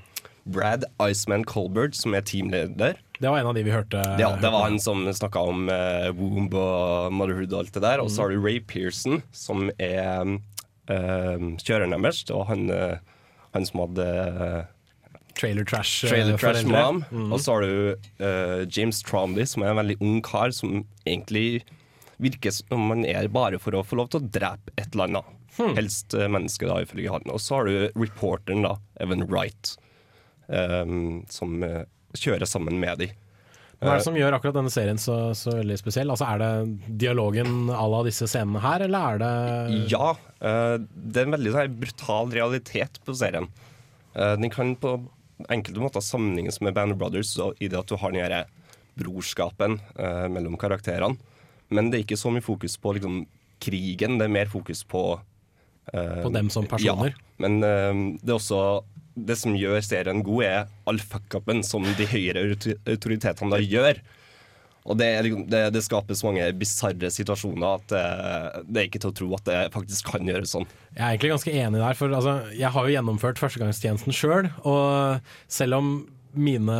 Brad Iceman Colbert, som er teamleder. Det var en av de vi hørte. Ja, det var han som snakka om uh, womb og motherhood og alt det der. Og så har du Ray Pearson, som er um, kjøreren deres. Og han, uh, han som hadde uh, trailer trash. eh, Trailer Trash Mom. Mm. Og så har du uh, James Tromby, som er en veldig ung kar som egentlig virker som man er bare for å få lov til å drepe et eller annet. Hmm. Helst uh, menneske, da, ifølge han. Og så har du reporteren, da, Evan Wright, um, som uh, kjører sammen med de. Hva er det som gjør akkurat denne serien så, så veldig spesiell? Altså, Er det dialogen à la disse scenene her, eller er det Ja, det er en veldig sånn, brutal realitet på serien. Den kan på enkelte måter sammenlignes med Band of Brothers i det at du har den derre brorskapen eh, mellom karakterene. Men det er ikke så mye fokus på liksom, krigen, det er mer fokus på eh, På dem som personer. Ja, men eh, det er også det som gjør serien god, er all fuck-upen som de høyere autoritetene da gjør. Og det, liksom, det, det skaper mange bisarre situasjoner at det, det er ikke til å tro at det faktisk kan gjøres sånn. Jeg er egentlig ganske enig der, for altså, jeg har jo gjennomført førstegangstjenesten sjøl. Og selv om mine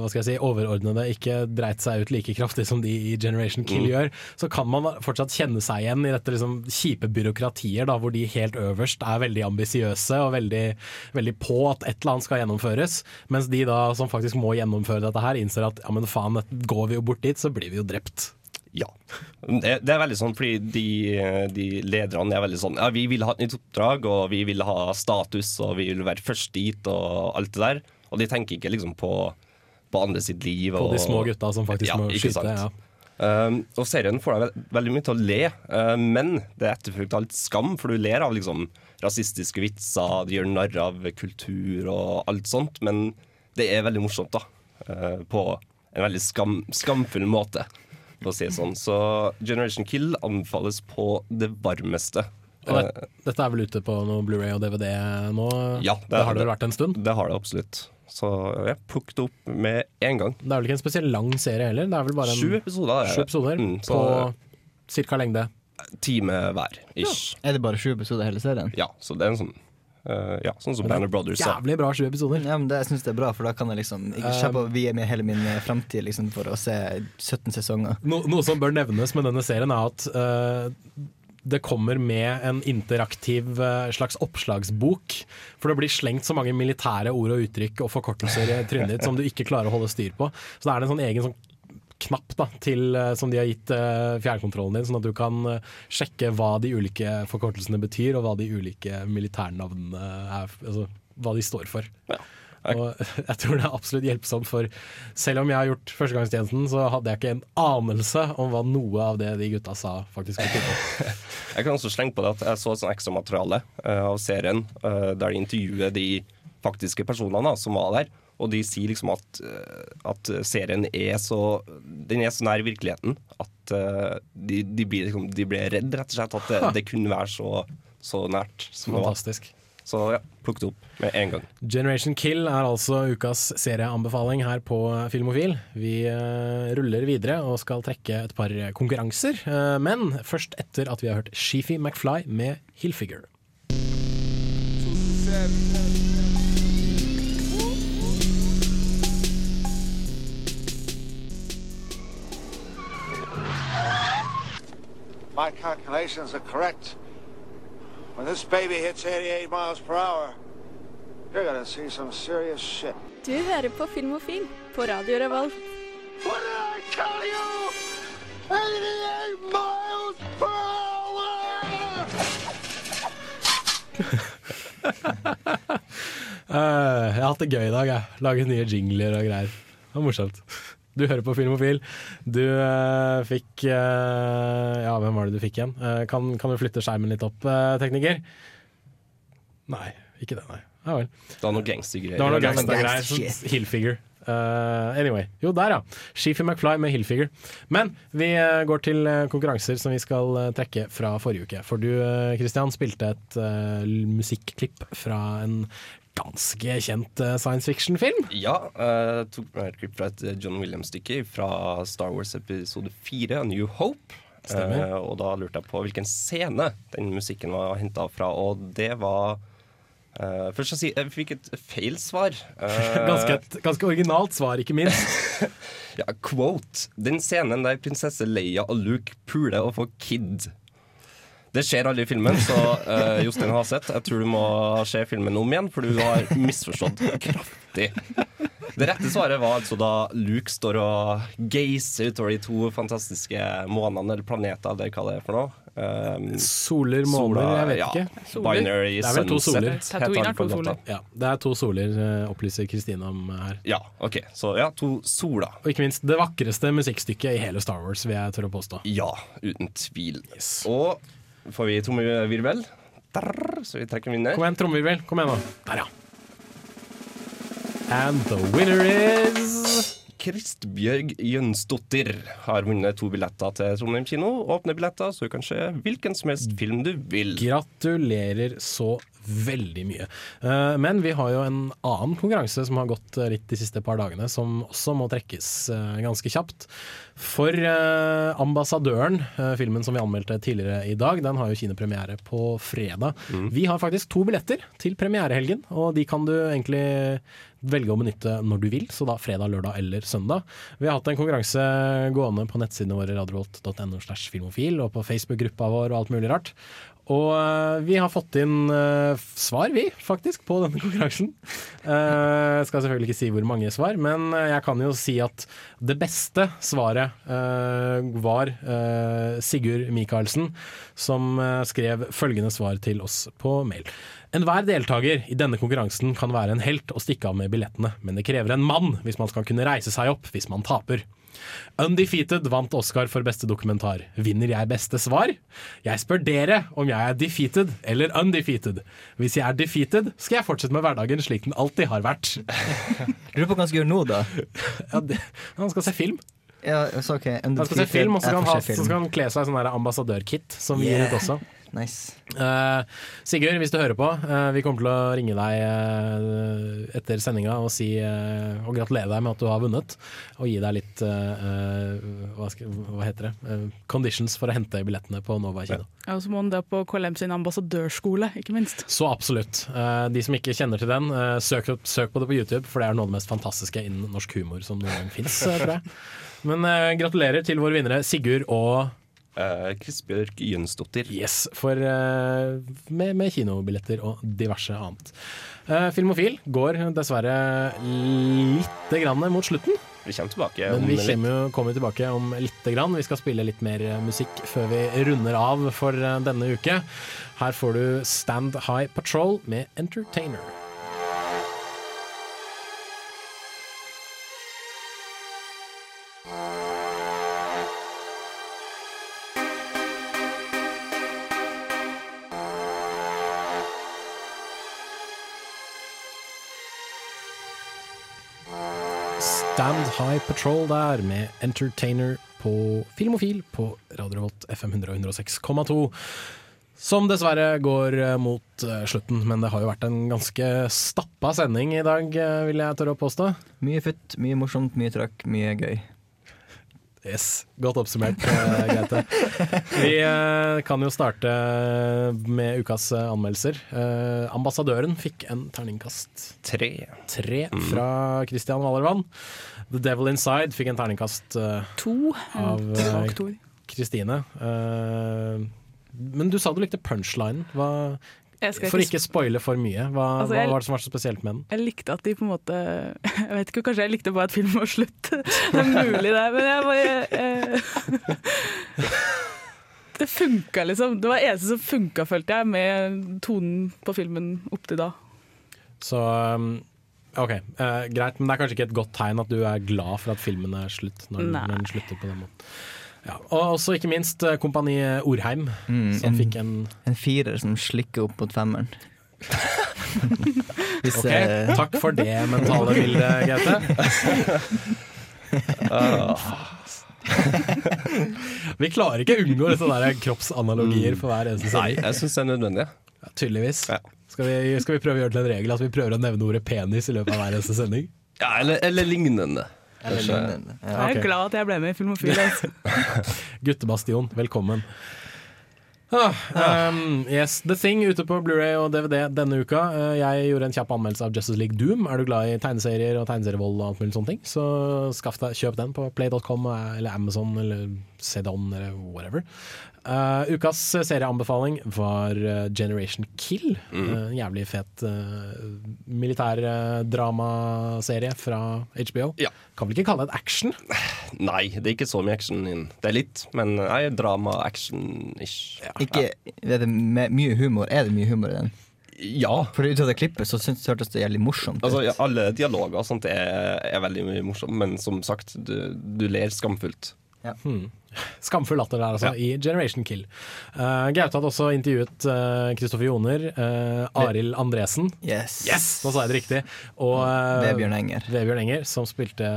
hva skal jeg si, overordnede ikke dreit seg ut like kraftig som de i Generation Kill Mm. gjør, så kan man fortsatt kjenne seg igjen i dette liksom, kjipe byråkratier, da, hvor de helt øverst er veldig ambisiøse og veldig, veldig på at et eller annet skal gjennomføres. Mens de da som faktisk må gjennomføre dette her, innser at ja, men faen, går vi jo bort dit, så blir vi jo drept. Ja. Det, det er veldig sånn fordi de, de lederne er veldig sånn Ja, vi vil ha et nytt oppdrag, og vi vil ha status, og vi vil være først dit, og alt det der. Og de tenker ikke liksom på, på andre sitt liv. På og, de små gutta som faktisk ja, må skyte. Ja. Um, og serien får deg ve- veldig mye til å le, uh, men det er etterfulgt av litt skam, for du ler av liksom rasistiske vitser, de gjør narr av kultur og alt sånt, men det er veldig morsomt, da. uh, på en veldig skam, skamfull måte, for å si det sånn. Så Generation Kill anbefales på det varmeste. Det, dette er vel ute på noe Blu-ray og DVD nå? Ja, det, har det vel vært en stund? Det har det absolutt. Så jeg plukket opp med en gang. Det er vel ikke en spesielt lang serie heller? Det er vel bare en, Sju episoder. er. Sju episoder Mm, på ca. cirka lengde. Time hver, ish. Er det bare sju episoder hele serien? Ja, så det er en sånn Uh, Ja, sånn som Banner Brothers. Jævlig bra sju episoder. Ja, men det, jeg syns det er bra, for da kan jeg liksom ikke kjappe å vie med hele min eh, framtid liksom, for å se 17 sesonger. No, noe som bør nevnes med denne serien, er at eh, det kommer med en interaktiv eh, slags oppslagsbok. For det blir slengt så mange militære ord og uttrykk og forkortelser i trynet ditt som du ikke klarer å holde styr på. Så da er det en sånn egen sånn knapp da, til, eh, som de har gitt uh, fjernkontrollen din, sånn at du kan uh, sjekke hva de ulike forkortelsene betyr, og hva de ulike militærnavnene er, altså hva de står for. Og jeg tror det er absolutt hjelpsomt, for selv om jeg har gjort førstegangstjenesten, så hadde jeg ikke en anelse om hva noe av det de gutta sa faktisk betydde. Jeg kan også slenge på det at jeg så sånn ekstra materiale eh, av serien uh, der de intervjuer de faktiske personene da, som var der. Og de sier liksom at, eh, at serien er så Den er så nær virkeligheten at de, de, blir, liksom, de blir redd, rett og slett. At det, det kunne være så, så nært. Som det var. Fantastisk. Så ja, plukk det opp med en gang. Generation Kill er altså ukas serieanbefaling her på Filmofil. Vi uh, ruller videre og skal trekke et par konkurranser, uh, men først etter at vi har hørt Sheefy McFly med Hillfigure. My calculations are correct. When this baby hits 88 miles per hour, you're gonna see some serious shit. Du hører på Filmofil på Radio Revolv. What did I tell you? 88 miles per hour! Eh, jeg har hatt det gøy i dag, jeg. Laget nye jingler og greier. Det var morsomt. Du hører på Filmofil. Du uh, fikk uh, Ja, hvem var det du fikk igjen? Uh, kan, kan du flytte skjermen litt opp, tekniker? Nei, ikke det, nei. Ja vel. Det var noe gangstergreier. Det var noe gangstergreier. gangster sånn Hillfigure. Uh, anyway. Jo, der, ja. Sheefy McFly med Hillfigure. Men vi uh, går til konkurranser som vi skal trekke fra forrige uke. For du, Kristian, spilte et musikklipp fra en ganske kjent eh, science fiction-film. Ja, jeg tok med et klipp fra et eh, John Williams-stykke fra Star Wars episode 4, A New Hope. Stemmer. Eh, og da lurte jeg på hvilken scene den musikken var henta fra, og det var uh, Først å si, jeg fikk et feil svar. Uh, Ganske, et, ganske originalt svar, ikke minst. ja, quote. Den scenen der prinsesse Leia og Luke puler og får kid. Det skjer aldri i filmen, så uh, Jostein Haseth, jeg tror du må se filmen om igjen, for du har misforstått kraftig. Det rette svaret var altså da Luke står og geiser utover de to fantastiske månene, eller planeter, eller hva det er for noe. Um, Soler, måler, jeg vet ja, ikke. Binary Det er vel to soler. Tatooine er på to soler. Ja, det er to soler, eh, opplyser Kristine om her. Ja, ok. Så ja, to soler. Og ikke minst det vakreste musikkstykket i hele Star Wars, vil jeg tørre å påstå. Ja, uten tvil. Og får vi trommevirvel, så vi trekker en vinner. Kom igjen, trommevirvel. Kom igjen, nå. Der, ja. And the winner is Kristbjørg Jønsdottir har vunnet to billetter til Trondheim kino. Åpne billetter, så du kan se hvilken som helst film du vil. Gratulerer så veldig mye. Eh, Men vi har jo en annen konkurranse som har gått litt de siste par dagene, som også må trekkes eh, ganske kjapt. For eh, 'Ambassadøren', filmen som vi anmeldte tidligere i dag, den har jo kinepremiere på fredag. Vi har faktisk to billetter til premierehelgen, og de kan du egentlig velge å benytte når du vil, så da fredag, lørdag eller søndag. Vi har hatt en konkurranse gående på nettsidene våre radiovolt.no slash filmofil, og på Facebook-gruppa vår og alt mulig rart. Og eh, vi har fått inn uh, svar, vi, faktisk, på denne konkurransen. Uh, skal selvfølgelig ikke si hvor mange svar, men jeg kan jo si at det beste svaret uh, var Sigurd Michaelsen, som skrev følgende svar til oss på mail. Enhver deltaker i denne konkurransen kan være en helt og stikke av med billettene, men det krever en mann hvis man skal kunne reise seg opp hvis man taper. Undefeated vant Oscar for beste dokumentar. Vinner jeg beste svar? Jeg spør dere om jeg er defeated eller undefeated. Hvis jeg er defeated, skal jeg fortsette med hverdagen slik den alltid har vært. Lurer på hva han skal gjøre nå, da. Ja, det, han skal se film. Ja, så ok Han skal se film, og så skal han, ha, så skal han kle seg i sånn ambassadørkit som vi gir ut også. Nice. Uh, Sigurd, hvis du hører på, uh, vi kommer til å ringe deg uh, etter sendinga og, si, og gratulere deg med at du har vunnet. Og gi deg litt hva, skal, hva heter det? Conditions for å hente billettene på Nova kino. Ja, Og så må han da på KLM sin ambassadørskole, ikke minst. Så absolutt. Eh, de som ikke kjenner til den, søk, søk på det på YouTube, for det er noe av det mest fantastiske innen norsk humor som noen gang fins, tror jeg. Men gratulerer til våre vinnere Sigurd og Kristbjørg Jønsdottir. Yes, for, eh, med, med kinobilletter og diverse annet. Uh, Filmofil går dessverre lite grann mot slutten. Vi kommer tilbake Men om vi litt. kommer, kommer tilbake om lite grann. Vi skal spille litt mer eh, musikk før vi runder av for eh, denne uke. Her får du Stand High Patrol med Entertainer. High Patrol der med Entertainer på Filmofil på Radio Revolt FM 106,2. Som dessverre går eh, mot eh, slutten, men det har jo vært en ganske stappa sending i dag, eh, vil jeg tørre å påstå. Mye futt, mye morsomt, mye trøkk, mye gøy. Yes, Godt oppsummert, Gaute. Vi kan jo starte med ukas anmeldelser. Ambassadøren fikk en terningkast Tre. tre Mm. fra Christian Wallervann. The Devil Inside fikk en terningkast uh, To. av En svak eh. Kristine. Eh, men du sa du likte punchlinen. Hva, Jeg for ikke ikke spoile for mye, hva, Altså, hva var det som var så spesielt med den? Jeg likte at de på en måte Jeg vet ikke, kanskje jeg likte bare at filmen var slutt. Det er mulig, det. Men jeg bare eh, Det funka, liksom. Det var det eneste som funka, følte jeg, med tonen på filmen opp til da. Så um, OK, uh, greit. Men det er kanskje ikke et godt tegn at du er glad for at filmen er slutt, når, den- når den slutter på den måten. Ja, og også ikke minst eh, Kompani Orheim, Mm, som fikk en En firer som slikker opp mot femmeren. Hvis, OK, uh... takk for det mentale bildet, Gaute. Vi klarer ikke å unngå disse der kroppsanalogier for hver eneste Nei, jeg syns det er nødvendig. Ja, tydeligvis. Skal, vi, skal vi prøve å gjøre det til en regel at vi prøver å nevne ordet penis i løpet av hver eneste sending? Ja, eller, eller lignende. Eller lignende. Ja, Jeg er glad at jeg ble med i Filmofil. Altså. Guttebastion, velkommen. Ah, um, yes, The Thing ute på Blu-ray og DVD denne uka. Eh, jeg gjorde en kjapp anmeldelse av Justice League Doom. Er du glad i tegneserier og tegneserievold og alt mulig sånne ting, så skaff deg, kjøp den på play.com eller Amazon eller Sedon eller whatever. Uh, ukas serieanbefaling var eh, Generation Kill. Mm. En jævlig fet uh, militærdramaserie fra HBO. Kan vel ikke kalle det et action? Nei, det er ikke så mye action inn. Det er litt, men nei, drama, action-ish. Ikke er det med mye humor. Er det mye humor i den? Ja. For ut av det klippet så synes, hørtes det jævlig morsomt ut. Altså, ja, alle dialoger og sånt er, er veldig mye morsomt, men som sagt, du, du ler skamfullt. Hmm. Skamfull latter der, altså, i Generation Kill. Uh, Gaute hadde også intervjuet Kristoffer Joner, uh, Arild Andresen. Yes. Nå sa jeg det riktig. Og uh, Vebjørn Enger. Vebjørn Enger, som spilte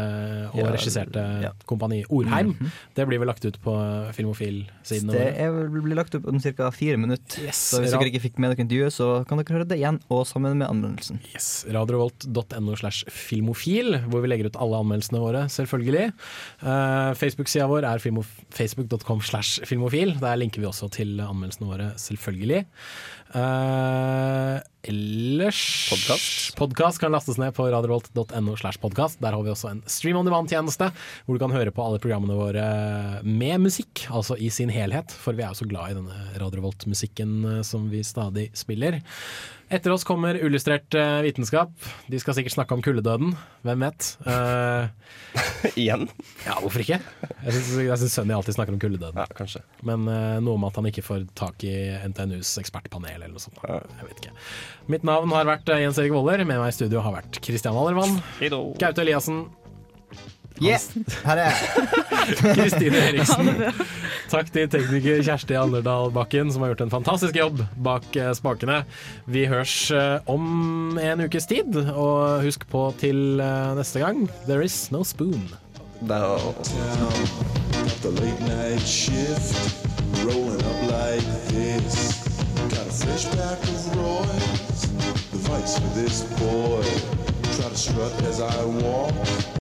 og Ja, regisserte ja. Kompani Orheim. Mhm. Det blir vel lagt ut på Filmofil-siden? Det er blir lagt ut om ca. fire minutter. Yes. Så hvis dere ikke fikk med dere intervjuet, så kan dere høre det igjen, og sammen med anmeldelsen. Yes, Radiovolt.no slash filmofil, hvor vi legger ut alle anmeldelsene våre, selvfølgelig. Uh, Facebook-sida vår er filmo- facebook.com slash filmofil. Der linker vi også til anmeldelsene våre, selvfølgelig. Uh, ellers Podkast kan lastes ned på radiorevolt.no slash podkast. Der har vi også en stream on demand-tjeneste, hvor du kan høre på alle programmene våre med musikk, altså i sin helhet. For vi er jo så glad i denne Radio Revolt-musikken eh, som vi stadig spiller. Etter oss kommer Illustrert eh, vitenskap. De skal sikkert snakke om kuldedøden. Hvem vet? Igjen? Ja, hvorfor ikke? Jeg syns, Sunny alltid snakker om kuldedøden. Ja, kanskje. Men uh, noe med at han ikke får tak i NTNUs ekspertpanel eller noe sånt. Jeg vet ikke. Mitt navn har vært Jens Erik Voller. Med meg i studio har vært Kristian Wallermann. Gaute Eliassen. Yeah, her er jeg. Kristine Eriksen. Takk til tekniker Kjersti Anderdal Bakken, som har gjort en fantastisk jobb bak eh, spakene. Vi hørs eh, om en ukes tid, og husk på til eh, neste gang There is no spoon. The late night shift, rolling up like this. Got a flashback of Roy's, the vice for this boy. Try to strut as I walk,